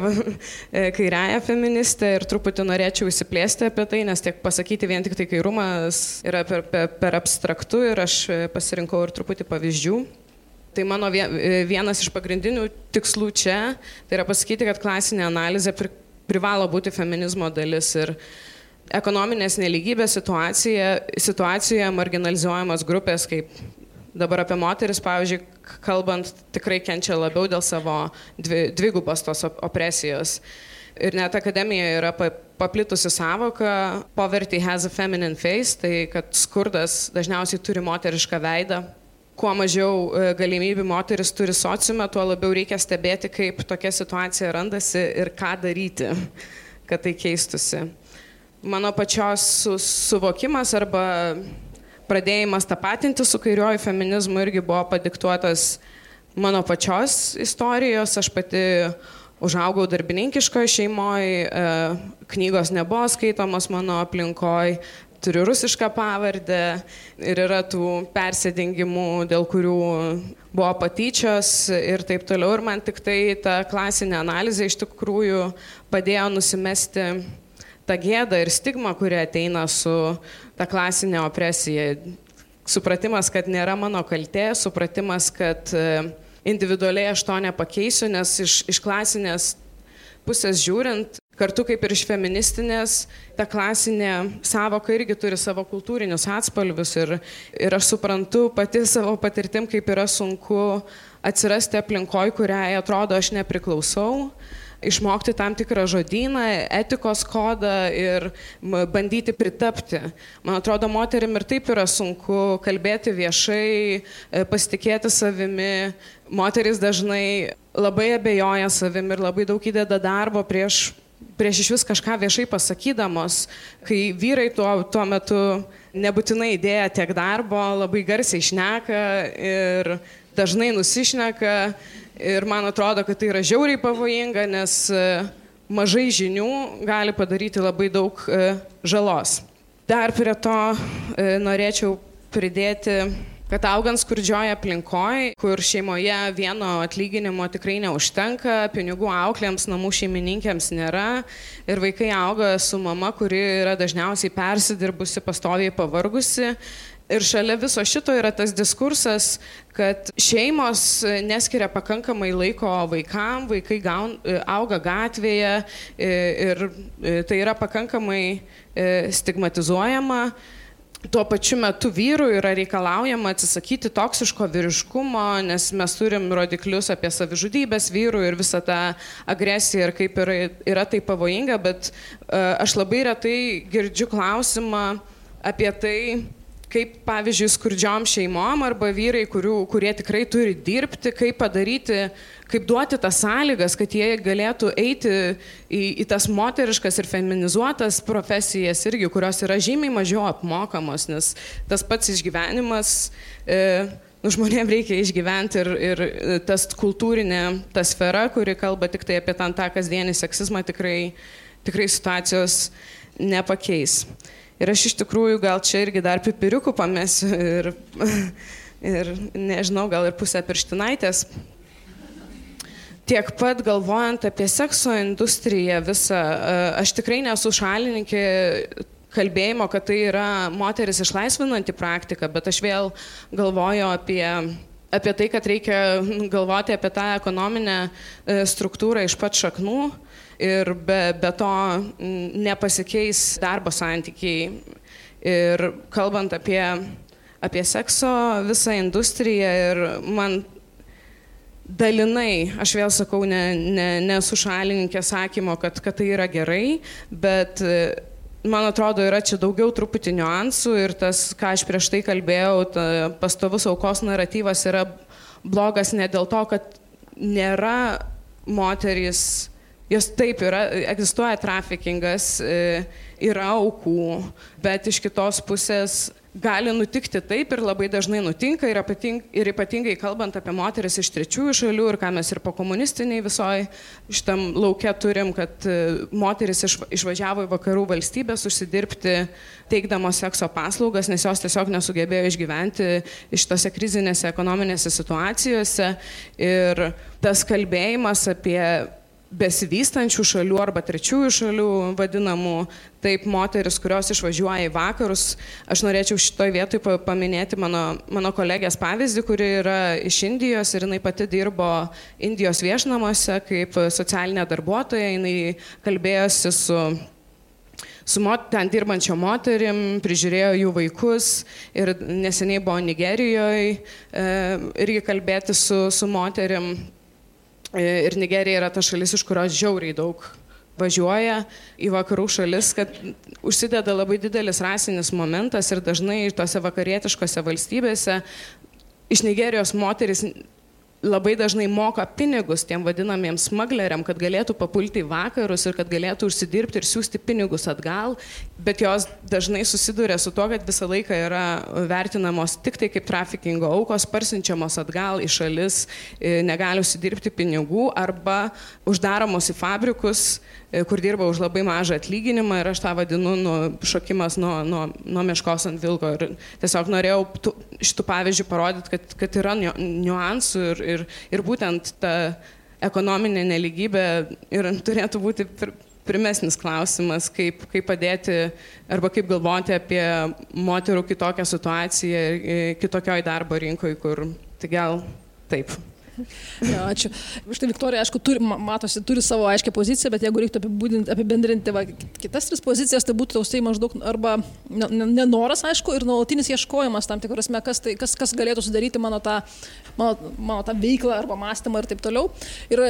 e, kairiają feministę ir truputį norėčiau įsiplėsti apie tai, nes tiek pasakyti vien tik tai kairumas yra per, per, per abstraktu ir aš e, pasirinkau ir truputį pavyzdžių. Tai mano e, vienas iš pagrindinių tikslų čia, tai yra pasakyti, kad klasinė analizė pri, privalo būti feminizmo dalis ir ekonominės neligybės situacijoje marginalizuojamos grupės kaip Dabar apie moteris, pavyzdžiui, kalbant, tikrai kenčia labiau dėl savo dvi, dvigubos tos opresijos. Ir net akademijoje yra paplitusi savoka poverty has a feminine face, tai kad skurdas dažniausiai turi moterišką veidą. Kuo mažiau e, galimybių moteris turi sociume, tuo labiau reikia stebėti, kaip tokia situacija randasi ir ką daryti, kad tai keistusi. Mano pačios su, suvokimas arba pradėjimas tapatinti su kairiuoju feminizmu irgi buvo padiktuotas mano pačios istorijos. Aš pati užaugau darbininkiškoje šeimoje, knygos nebuvo skaitomos mano aplinkoje, turiu rusišką pavardę ir yra tų persėdingimų, dėl kurių buvo patyčios ir taip toliau. Ir man tik tai ta klasinė analizė iš tikrųjų padėjo nusimesti tą gėdą ir stigmą, kuri ateina su ta klasinė opresija. Supratimas, kad nėra mano kaltė, supratimas, kad e, individualiai aš to nepakeisiu, nes iš, iš klasinės pusės žiūrint, kartu kaip ir iš feministinės, ta klasinė savoka irgi turi savo kultūrinius atspalvius ir, ir aš suprantu pati savo patirtim, kaip yra sunku atsirasti aplinkoj, kuriai atrodo aš nepriklausau išmokti tam tikrą žodyną, etikos kodą ir bandyti pritapti. Man atrodo, moterim ir taip yra sunku kalbėti viešai, e, pasitikėti savimi. Moteris dažnai labai abejoja savimi ir labai daug įdeda darbo prieš, prieš iš vis kažką viešai pasakydamos, kai vyrai tuo, tuo metu nebūtinai įdėja tiek darbo, labai garsiai išneka ir dažnai nusišneka Ir man atrodo, kad tai yra žiauriai pavojinga, nes e, mažai žinių gali padaryti labai daug e, žalos. Dar prie to e, norėčiau pridėti, kad augant skurdžioje aplinkoje, kur šeimoje vieno atlyginimo tikrai neužtenka, pinigų auklėms, namų šeimininkėms nėra ir vaikai auga su mama, kuri yra dažniausiai persidirbusi, pastoviai pavargusi Ir šalia viso šito yra tas diskursas, kad šeimos neskiria pakankamai laiko vaikam, vaikai gaun, auga gatvėje ir tai yra pakankamai stigmatizuojama. Tuo pačiu metu vyrų yra reikalaujama atsisakyti toksiško vyriškumo, nes mes turim rodiklius apie savižudybės vyrų ir visą tą agresiją ir kaip yra, yra tai pavojinga, bet aš labai retai girdžiu klausimą apie tai, kaip pavyzdžiui skurdžiom šeimom arba vyrai, kurių, kurie tikrai turi dirbti, kaip padaryti, kaip duoti tas sąlygas, kad jie galėtų eiti į, į tas moteriškas ir feminizuotas profesijas irgi, kurios yra žymiai mažiau apmokamos, nes tas pats išgyvenimas, e, nu, žmonėms reikia išgyventi ir, ir tas kultūrinė, ta sfera, kuri kalba tik tai apie tą kasdienį seksizmą, tikrai, tikrai situacijos nepakeis. Ir aš iš tikrųjų gal čia irgi dar pipiriukų pamesiu ir, ir nežinau, gal ir pusę pirštinaitės. Tiek pat galvojant apie sekso industriją visą, e, aš tikrai nesu šalininkė kalbėjimo, kad tai yra moteris išlaisvinanti praktika, bet aš vėl galvoju apie, apie tai, kad reikia galvoti apie tą ekonominę e, struktūrą iš pat šaknų ir be, be to nepasikeis darbo santykiai. Ir kalbant apie, apie sekso visą industriją ir man dalinai, aš vėl sakau, nesu ne, ne šalininkė sakymo, kad, kad tai yra gerai, bet man atrodo, yra čia daugiau truputį niuansų ir tas, ką aš prieš tai kalbėjau, pastovus aukos naratyvas yra blogas ne dėl to, kad nėra moterys, jos taip yra, egzistuoja trafikingas, yra aukų, bet iš kitos pusės gali nutikti taip ir labai dažnai nutinka ir, apating, ir ypatingai kalbant apie moteris iš trečiųjų šalių ir ką mes ir po komunistiniai visoji šitam laukia turim, kad e, moteris iš, išvažiavo į vakarų valstybės užsidirbti teikdamos sekso paslaugas, nes jos tiesiog nesugebėjo išgyventi iš tose krizinėse ekonominėse situacijose. Ir tas kalbėjimas apie besivystančių šalių arba trečiųjų šalių vadinamų, taip moteris, kurios išvažiuoja į vakarus. Aš norėčiau šitoje vietoje paminėti mano, mano kolegės pavyzdį, kuri yra iš Indijos ir jinai pati dirbo Indijos viešnamuose kaip socialinė darbuotoja, jinai kalbėjosi su su mot, ten dirbančio moterim, prižiūrėjo jų vaikus ir neseniai buvo Nigerijoje e, irgi kalbėti su, su moterim ir Nigerija yra ta šalis, iš kurios žiauriai daug važiuoja į vakarų šalis, kad užsideda labai didelis rasinis momentas ir dažnai tose vakarietiškose valstybėse iš Nigerijos moteris labai dažnai moka pinigus tiem vadinamiems smagleriam, kad galėtų papulti į vakarus ir kad galėtų užsidirbti ir siūsti pinigus atgal, bet jos dažnai susiduria su tuo, kad visą laiką yra vertinamos tik tai kaip trafikingo aukos, parsinčiamos atgal į šalis, e, negali užsidirbti pinigų arba uždaromos į fabrikus, kur dirba už labai mažą atlyginimą ir aš tą vadinu nu, šokimas nuo, nuo, nuo meškos ant vilko. Ir tiesiog norėjau tų, šitų pavyzdžių parodyti, kad, kad yra niuansų ir, ir, ir būtent ta ekonominė neligybė ir turėtų būti primesnis klausimas, kaip, kaip padėti arba kaip galvoti apie moterų kitokią situaciją kitokioj darbo rinkoje, kur tai gal taip. Ja, ačiū. Štai Viktorija, aišku, turi, matosi, turi savo aiškę poziciją, bet jeigu reiktų apibendrinti va, kitas tris pozicijas, tai būtų taustai maždaug arba nenoras, aišku, ir nuolatinis ieškojimas tam tikras, kas, tai, kas, kas galėtų sudaryti mano tą, mano, mano tą veiklą arba mąstymą ir taip toliau. Ir,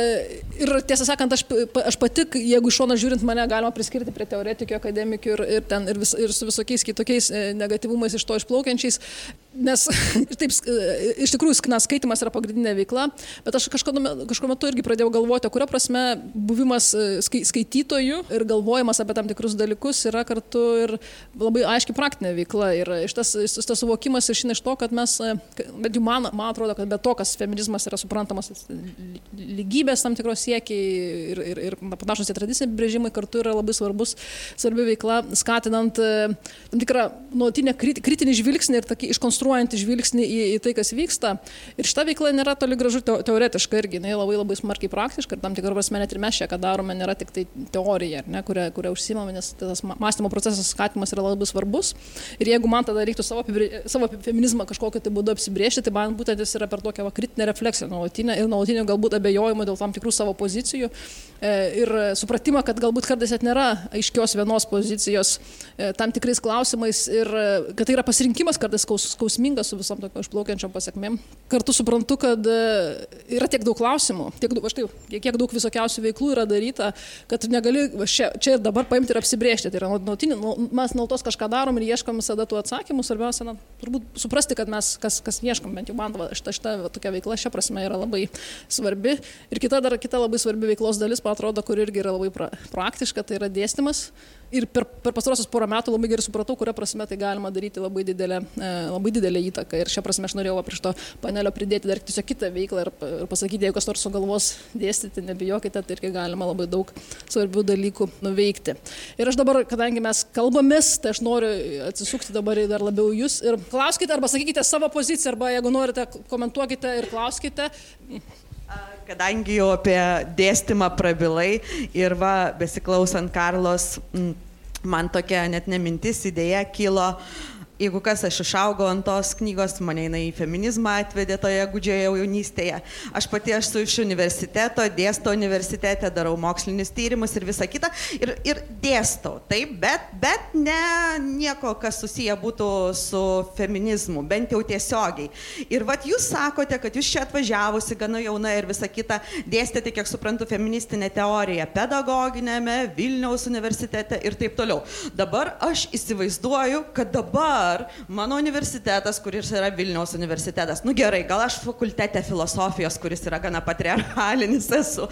ir tiesą sakant, aš, aš pati, jeigu iš šono žiūrint, mane galima priskirti prie teoretikų, akademikų ir, ir, ten, ir, vis, ir su visokiais kitokiais e, negatyvumais iš to išplaukiančiais, nes taip, iš tikrųjų, na, skaitimas yra pagrindinė veikla, Bet aš kažkuo metu irgi pradėjau galvoti, kuria prasme buvimas e, skai, skaitytoju ir galvojimas apie tam tikrus dalykus yra kartu ir labai aiški praktinė veikla. Ir iš tas, tas suvokimas išina iš to, kad mes, e, bet jau man, man atrodo, kad be to, kas feminizmas yra suprantamas, lygybės tam tikros siekiai ir, ir, ir panašus į tradicinį brėžimai kartu yra labai svarbus, svarbi veikla, skatinant e, tam tikrą nuolatinę kritinį žvilgsnį ir tokį iškonstruojantį žvilgsnį į, į tai, kas vyksta. Ir šita veikla nėra toli gražu teoretiška irgi, jinai labai labai smarkiai praktiška ir tam tikrą prasme net ir mes čia, ką darome, nėra tik tai teorija, ne, kurią, kurią užsimame, nes tas mąstymo procesas skatimas yra labai svarbus. Ir jeigu man tada reiktų savo, savo feminizmą kažkokiu tai būdu apsibriežti, tai man būtent jis yra per tokią va, kritinę refleksiją nuolatinę ir nuolatinį galbūt abejojimą dėl tam tikrų savo pozicijų e, ir supratimą, kad galbūt kartais net nėra aiškios vienos pozicijos e, tam tikrais klausimais ir e, kad tai yra pasirinkimas kartais skausmingas su visom tokio išplaukiančiom pasiekmėm. Kartu suprantu, kad yra tiek daug klausimų, tiek, štai, kiek daug visokiausių veiklų yra daryta, kad negali čia, čia ir dabar paimti ir apsibriežti. Tai yra, nuotinį, nu, mes nuolatos kažką darom ir ieškom visada tų atsakymų. Svarbiausia, na, turbūt suprasti, kad mes kas, kas ieškom, bent jau man šita, šita tokia veikla šia prasme yra labai svarbi. Ir kita, dar, kita labai svarbi veiklos dalis, man atrodo, kur irgi yra labai pra, praktiška, tai yra dėstymas. Ir per, per pastarosius porą metų labai gerai supratau, kuria prasme tai galima daryti labai didelę, e, labai didelę įtaką. Ir šią prasme aš norėjau prie to panelio pridėti dar tiesiog kitą veiklą ir, ir pasakyti, jeigu kas nors sugalvos dėstyti, nebijokite, tai irgi galima labai daug svarbių dalykų nuveikti. Ir aš dabar, kadangi mes kalbamės, tai aš noriu atsisukti dabar dar labiau jūs ir klauskite arba sakykite savo poziciją, arba jeigu norite, komentuokite ir klauskite. Kadangi jau apie dėstymą prabilai ir va, besiklausant Karlos, man tokia net nemintis idėja kilo, jeigu kas aš išaugau ant tos knygos, mane jinai į feminizmą atvedė toje gudžioje jaunystėje. Aš pati esu iš universiteto, dėstau universitete, darau mokslinius tyrimus ir visą kitą. Ir, ir dėstau, taip, bet, bet ne nieko, kas susiję būtų su feminizmu, bent jau tiesiogiai. Ir vad jūs sakote, kad jūs čia atvažiavusi gana jauna ir visą kitą dėstėte, kiek suprantu, feministinę teoriją pedagoginėme, Vilniaus universitete ir taip toliau. Dabar aš įsivaizduoju, kad dabar dabar mano universitetas, kuris yra Vilniaus universitetas, nu gerai, gal aš fakultete filosofijos, kuris yra gana patriarchalinis esu,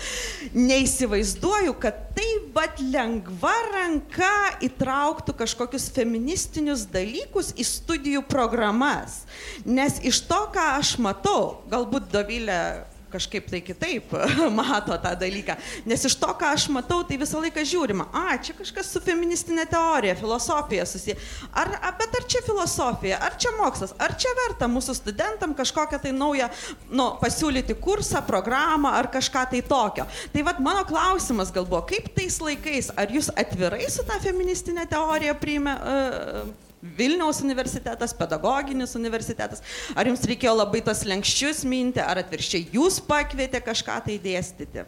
neįsivaizduoju, kad tai bat lengva ranka įtrauktų kažkokius feministinius dalykus į studijų programas. Nes iš to, ką aš matau, galbūt Dovilė kažkaip tai kitaip mato tą dalyką. Nes iš to, ką aš matau, tai visą laiką žiūrima, a, čia kažkas su feministinė teorija, filosofija susiję. Ar, a, bet ar čia filosofija, ar čia mokslas, ar čia verta mūsų studentam kažkokią tai naują, nu, pasiūlyti kursą, programą ar kažką tai tokio. Tai vad mano klausimas gal buvo, kaip tais laikais, ar jūs atvirai su tą feministinę teoriją priimė? Uh, Vilniaus universitetas, pedagoginis universitetas. Ar jums reikėjo labai tos lenkščius minti, ar atvirkščiai jūs pakvietė kažką tai dėstyti?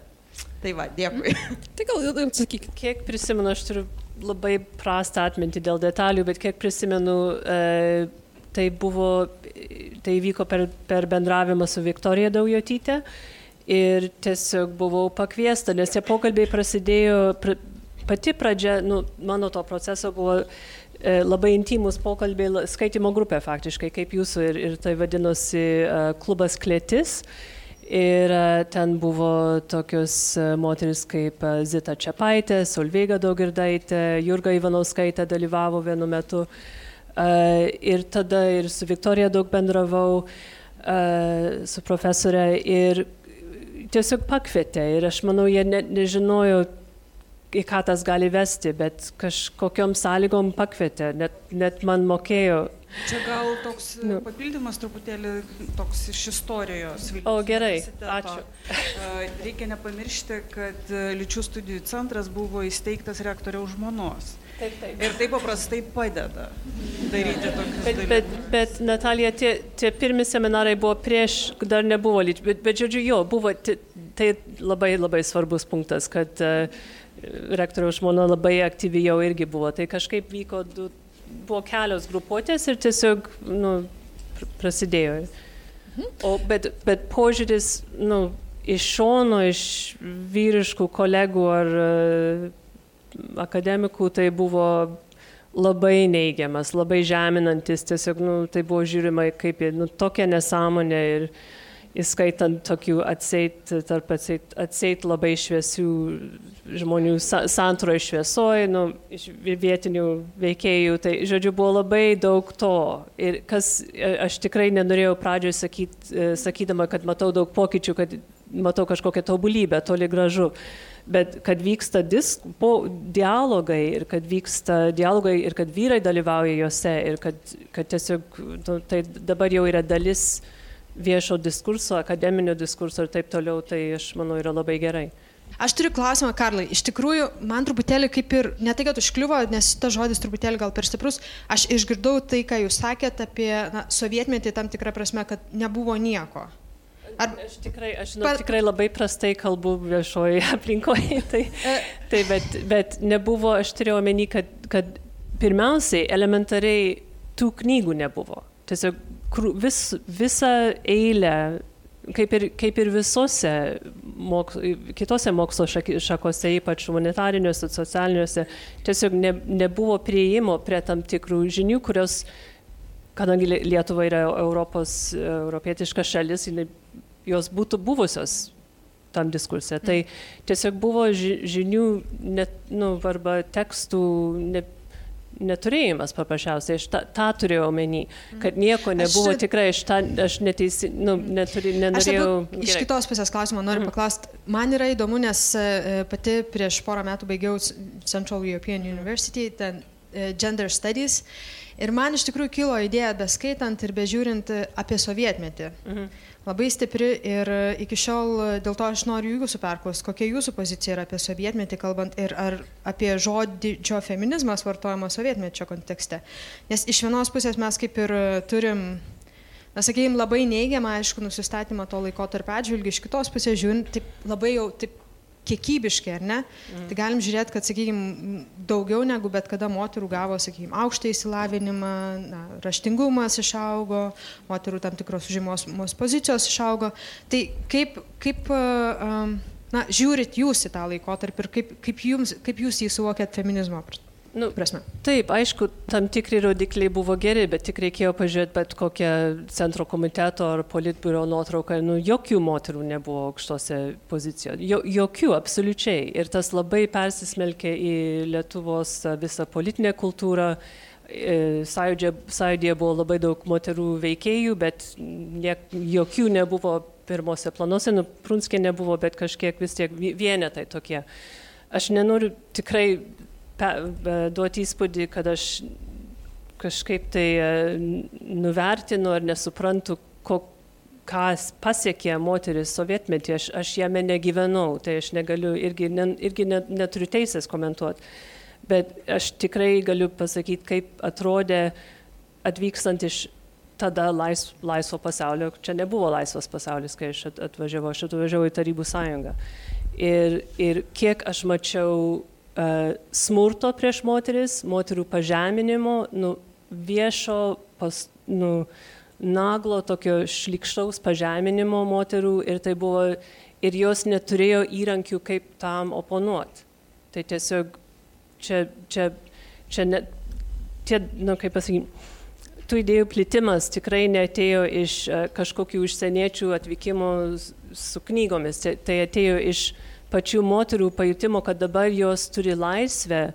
Tai va, dėkui. Tai gal ir sakyk. Kiek prisimenu, aš turiu labai prastą atmintį dėl detalių, bet kiek prisimenu, e, tai buvo, tai vyko per, per bendravimą su Viktorija Daujotytė ir tiesiog buvau pakviesta, nes tie pokalbiai prasidėjo, pra, pati pradžia, nu, mano to proceso buvo labai intimus pokalbiai, skaitimo grupė faktiškai, kaip jūsų, ir, ir tai vadinosi e, klubas Klėtis. Ir e, ten buvo tokios moteris kaip Zita Čiapaitė, Solveiga Daugirdaitė, Jurga Ivanauskaitė dalyvavo vienu metu. Ir tada ir su Viktorija daug bendravau, su profesorė ir tiesiog pakvietė. Ir aš manau, jie ne, nežinojo į ką tas gali vesti, bet kažkokiam sąlygom pakvietė, net, net man mokėjo. Čia gal toks nu. papildymas truputėlį toks iš istorijos. Vilnius o gerai, ačiū. Reikia nepamiršti, kad lyčių studijų centras buvo įsteigtas rektoriaus žmonos. Taip, taip. Ir tai paprastai padeda daryti tokius bet, dalykus. Bet, bet Natalija, tie, tie pirmi seminarai buvo prieš, dar nebuvo lyčių, bet, bet žodžiu, jo, buvo, tai labai labai svarbus punktas, kad uh, rektoriaus žmona labai aktyvi jau irgi buvo. Tai kažkaip vyko, du, buvo kelios grupuotės ir tiesiog nu, prasidėjo. O, bet, bet požiūris nu, iš šono, iš vyriškų kolegų ar uh, akademikų tai buvo labai neigiamas, labai žeminantis, tiesiog nu, tai buvo žiūrima kaip nu, tokią nesąmonę ir, įskaitant tokių atseit, tarp atseit, atseit labai šviesių žmonių santroje šviesoje, nu, vietinių veikėjų. Tai, žodžiu, buvo labai daug to. Ir kas, aš tikrai nenorėjau pradžioje sakyt, sakydama, kad matau daug pokyčių, kad matau kažkokią tobulybę, toli gražu. Bet kad vyksta disk, po, dialogai ir kad vyksta dialogai ir kad vyrai dalyvauja juose ir kad, kad tiesiog nu, tai dabar jau yra dalis viešo diskurso, akademinio diskurso ir taip toliau, tai aš manau yra labai gerai. Aš turiu klausimą, Karlai. Iš tikrųjų, man truputėlį kaip ir, ne tai, kad užkliuvo, nes tas žodis truputėlį gal per stiprus, aš išgirdau tai, ką jūs sakėt apie na, sovietmetį tam tikrą prasme, kad nebuvo nieko. Ar... Aš, tikrai, aš žinau, Par... tikrai labai prastai kalbu viešoje aplinkoje, tai, e. tai bet, bet nebuvo, aš turėjau omeny, kad, kad pirmiausiai elementariai tų knygų nebuvo. Tiesiog vis, visą eilę kaip ir, kaip ir visose moks, kitose mokslo šakose, ypač humanitariniuose, socialiniuose, tiesiog ne, nebuvo prieimo prie tam tikrų žinių, kurios, kadangi Lietuva yra Europos, europietiška šalis, jos būtų buvusios tam diskursė. Tai tiesiog buvo žinių, net, nu, arba tekstų, ne, neturėjimas paprasčiausiai, aš tą, tą turėjau omeny, kad nieko nebuvo aš, tikrai, aš, tą, aš neteisi, nu, neturi, nenorėjau. Aš iš kitos pusės klausimo noriu mm. paklausti. Man yra įdomu, nes e, pati prieš porą metų baigiau Central European University, ten e, Gender Studies. Ir man iš tikrųjų kilo idėja, beskaitant ir bežiūrint apie sovietmetį. Mhm. Labai stipri ir iki šiol dėl to aš noriu jūsų perklausti, kokia jūsų pozicija yra apie sovietmetį, kalbant ir ar apie žodžio feminizmas vartojama sovietmečio kontekste. Nes iš vienos pusės mes kaip ir turim na, sakykime, labai neigiamą, aišku, nusistatymą to laiko tarp atžvilgių, iš kitos pusės žiūrint, taip labai jau taip kiekybiškai, ar ne? Mm. Tai galim žiūrėti, kad, sakykime, daugiau negu bet kada moterų gavo, sakykime, aukštą įsilavinimą, na, raštingumas išaugo, moterų tam tikros užimos pozicijos išaugo. Tai kaip, kaip na, žiūrit jūs į tą laikotarpį ir kaip, kaip, jums, kaip jūs jį suvokėt feminizmo Nu, prasme. Taip, aišku, tam tikri rodikliai buvo geri, bet tik reikėjo pažiūrėti bet kokią centro komiteto ar politbiuro nuotrauką. Nu, jokių moterų nebuvo aukštose pozicijose. Jo, jokių, absoliučiai. Ir tas labai persismelkė į Lietuvos visą politinę kultūrą. E, sąjūdėje buvo labai daug moterų veikėjų, bet ne, jokių nebuvo pirmose planuose. Nu, Prunskė nebuvo, bet kažkiek vis tiek vienetai tokie. Aš nenoriu tikrai duoti įspūdį, kad aš kažkaip tai e, nuvertinu ar nesuprantu, ko, ką pasiekė moteris sovietmetį, aš, aš jame negyvenau, tai aš negaliu irgi, ne, irgi net, neturiu teisės komentuoti. Bet aš tikrai galiu pasakyti, kaip atrodė atvykstant iš tada lais, laisvo pasaulio, čia nebuvo laisvas pasaulis, kai aš atvažiavau, aš atvažiavau į Tarybų sąjungą. Ir, ir kiek aš mačiau smurto prieš moteris, moterų pažeminimo, nu, viešo, pas, nu, naglo tokio šlikštaus pažeminimo moterų ir tai buvo, ir jos neturėjo įrankių, kaip tam oponuoti. Tai tiesiog čia, čia, čia net, tie, nu, kaip pasakyti, tų idėjų plitimas tikrai netėjo iš kažkokių užsieniečių atvykimo su knygomis, tai atėjo iš uh, pačių moterų pajutimo, kad dabar jos turi laisvę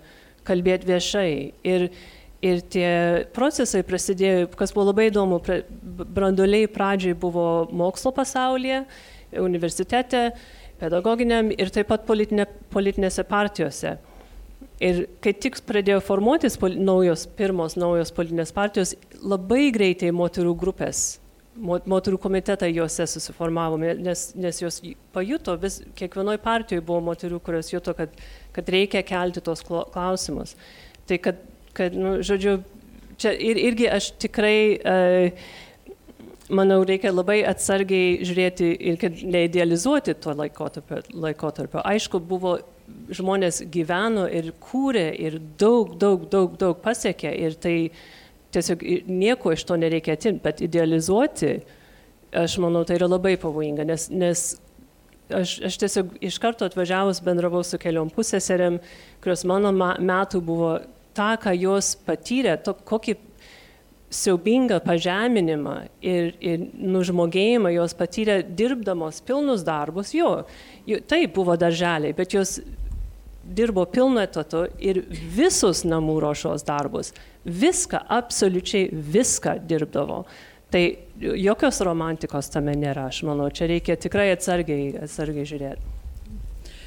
kalbėti viešai. Ir, ir tie procesai prasidėjo, kas buvo labai įdomu, branduoliai pradžiai buvo mokslo pasaulyje, universitete, pedagoginiam ir taip pat politinė, politinėse partijose. Ir kai tik pradėjo formuotis naujos, pirmos naujos politinės partijos, labai greitai moterų grupės moterų komitetą juose susiformavome, nes, nes jos pajuto, vis, kiekvienoje partijoje buvo moterų, kurios juto, kad, kad reikia kelti tos klausimus. Tai kad, kad nu, žodžiu, čia ir, irgi aš tikrai, uh, manau, reikia labai atsargiai žiūrėti ir kad neidealizuoti to laikotarpio. laikotarpio. Aišku, buvo žmonės gyveno ir kūrė ir daug, daug, daug, daug pasiekė ir tai tiesiog nieko iš to nereikia atimti, bet idealizuoti, aš manau, tai yra labai pavojinga, nes, nes aš, aš tiesiog iš karto atvažiavus bendravau su keliom pusėserėm, kurios mano metų buvo tą, ką jos patyrė, to, kokį siaubingą pažeminimą ir, ir nužmogėjimą jos patyrė dirbdamos pilnus darbus, jo, jo taip buvo darželiai, bet jos dirbo pilnu etatu ir visus namų ruošos darbus viską, absoliučiai viską dirbdavo. Tai jokios romantikos tame nėra, aš manau, čia reikia tikrai atsargiai, atsargiai žiūrėti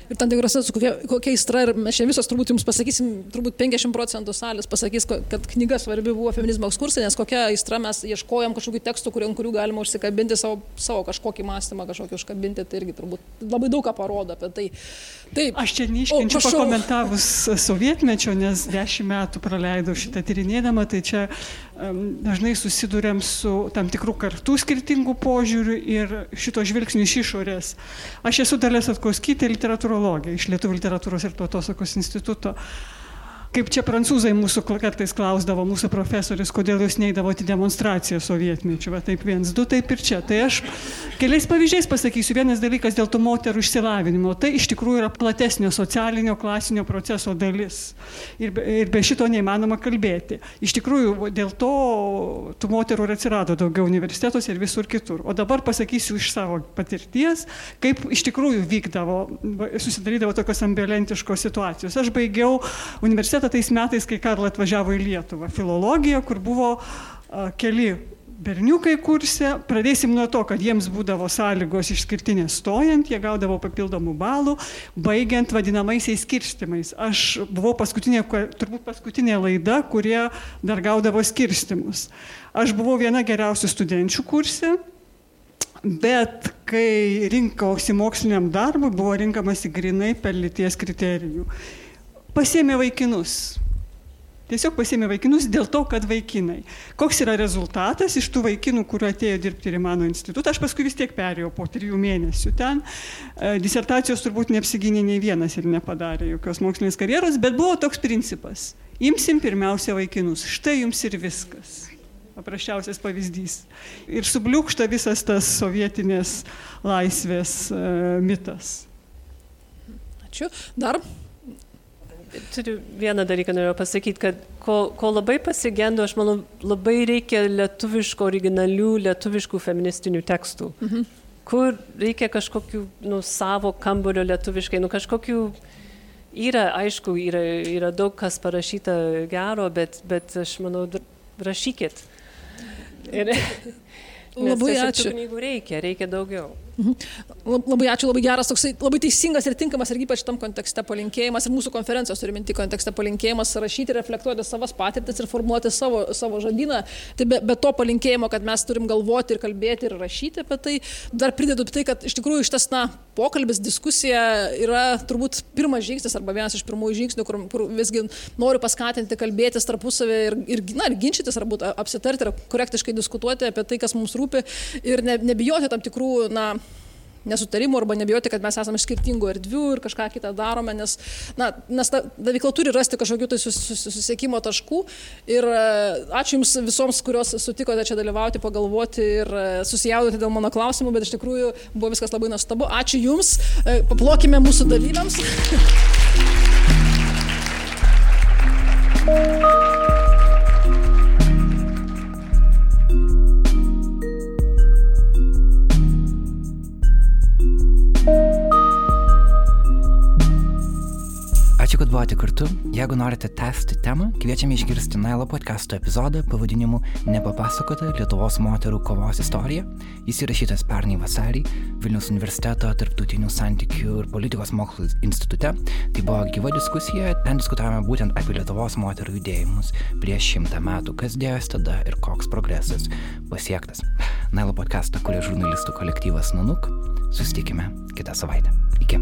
ir tam tikrose, kokia, kokia aistra, ir mes čia visos turbūt jums pasakysim, turbūt 50 procentų salės pasakys, kad knyga svarbi buvo feminizmo ekskursija, nes kokia aistra mes ieškojom kažkokių tekstų, kurių, kurių galima užsikabinti savo, savo kažkokį mąstymą, kažkokį užkabinti, tai irgi turbūt labai daug ką parodo apie tai. Taip. Aš čia neiškenčiu pakomentavus sovietmečio, nes dešimt metų praleidau šitą tyrinėdama, tai čia um, dažnai susidurėm su tam tikrų kartų skirtingų požiūrių ir šito žvilgsnių iš išorės. Aš esu Dalės Atkauskytė, literatūros literatūrologė iš Lietuvų literatūros ir tautosakos instituto kaip čia prancūzai mūsų kartais klausdavo, mūsų profesorius, kodėl jūs neįdavote demonstraciją sovietmečiu, va taip viens, du, taip ir čia. Tai aš keliais pavyzdžiais pasakysiu, vienas dalykas dėl to moterų išsilavinimo, tai iš tikrųjų yra platesnio socialinio, klasinio proceso dalis. Ir be, ir be šito neįmanoma kalbėti. Iš tikrųjų, dėl to tų moterų ir atsirado daugiau universitetuose ir visur kitur. O dabar pasakysiu iš savo patirties, kaip iš tikrųjų vykdavo, susidarydavo tokios ambivalentiškos situacijos. Aš baigiau universitetą universitetą tais metais, kai Karla atvažiavo į Lietuvą. Filologija, kur buvo a, keli berniukai kurse. Pradėsim nuo to, kad jiems būdavo sąlygos išskirtinės stojant, jie gaudavo papildomų balų, baigiant vadinamaisiais skirstimais. Aš buvau paskutinė, turbūt paskutinė laida, kurie dar gaudavo skirstimus. Aš buvau viena geriausių studenčių kurse. Bet kai rinkausi moksliniam darbui, buvo rinkamasi grinai per lyties kriterijų. Pasėmė vaikinus Tiesiog pasėmė vaikinus dėl to, kad vaikinai. Koks yra rezultatas iš tų vaikinų, kurie atėjo dirbti ir į mano institutą, aš paskui vis tiek perėjau po trijų mėnesių ten. E, disertacijos turbūt neapsigynė nei vienas ir nepadarė jokios mokslinės karjeros, bet buvo toks principas. Imsim pirmiausia vaikinus. Štai jums ir viskas. Paprasčiausias pavyzdys. Ir subliūkšta visas tas sovietinės laisvės e, mitas. Ačiū. Dar Turiu vieną dalyką norėjau pasakyti, kad ko, ko labai pasigendu, aš manau, labai reikia lietuviškų, originalių lietuviškų feministinių tekstų, mhm. kur reikia kažkokių, nu, savo kambario lietuviškai, nu, kažkokių, yra, aišku, yra, yra daug kas parašyta gero, bet, bet aš manau, rašykit. Ir, labai ačiū. Knygų reikia, reikia daugiau. Mhm. Labai ačiū, labai geras, toksai, labai teisingas ir tinkamas ir ypač tam kontekste palinkėjimas ir mūsų konferencijos turi minti kontekste palinkėjimas rašyti, reflektuoti savas patirtis ir formuoti savo, savo žodyną. Tai be, be to palinkėjimo, kad mes turim galvoti ir kalbėti ir rašyti apie tai, dar pridedu tai, kad iš tikrųjų šitas, na, pokalbis, diskusija yra turbūt pirmas žingsnis arba vienas iš pirmųjų žingsnių, kur, kur visgi noriu paskatinti kalbėtis tarpusavį ir, ir, na, ir ginčytis, ar būt apsitarti, ar korektiškai diskutuoti apie tai, kas mums rūpi ir ne, nebijoti tam tikrų, na, nesutarimų arba nebijoti, kad mes esame iš skirtingų erdvių ir kažką kitą darome, nes, na, nes ta, ta veikla turi rasti kažkokių tai sus, sus, susisiekimo taškų. Ir e, ačiū Jums visoms, kurios sutikote čia dalyvauti, pagalvoti ir e, susijaudinti dėl mano klausimų, bet iš tikrųjų buvo viskas labai nuostabu. Ačiū Jums, e, paplokime mūsų dalyviams. you Ačiū, kad buvote kartu. Jeigu norite tęsti temą, kviečiame išgirsti Nailo podcast'o epizodą pavadinimu Nepapasakota Lietuvos moterų kovos istorija. Jis įrašytas pernai vasarį Vilnius universiteto tarptautinių santykių ir politikos mokslų institute. Tai buvo gyva diskusija, ten diskutavome būtent apie Lietuvos moterų judėjimus prieš šimtą metų, kas dėjosi tada ir koks progresas pasiektas. Nailo podcast'ą kuria žurnalistų kolektyvas Nanuk. Susitikime kitą savaitę. Iki.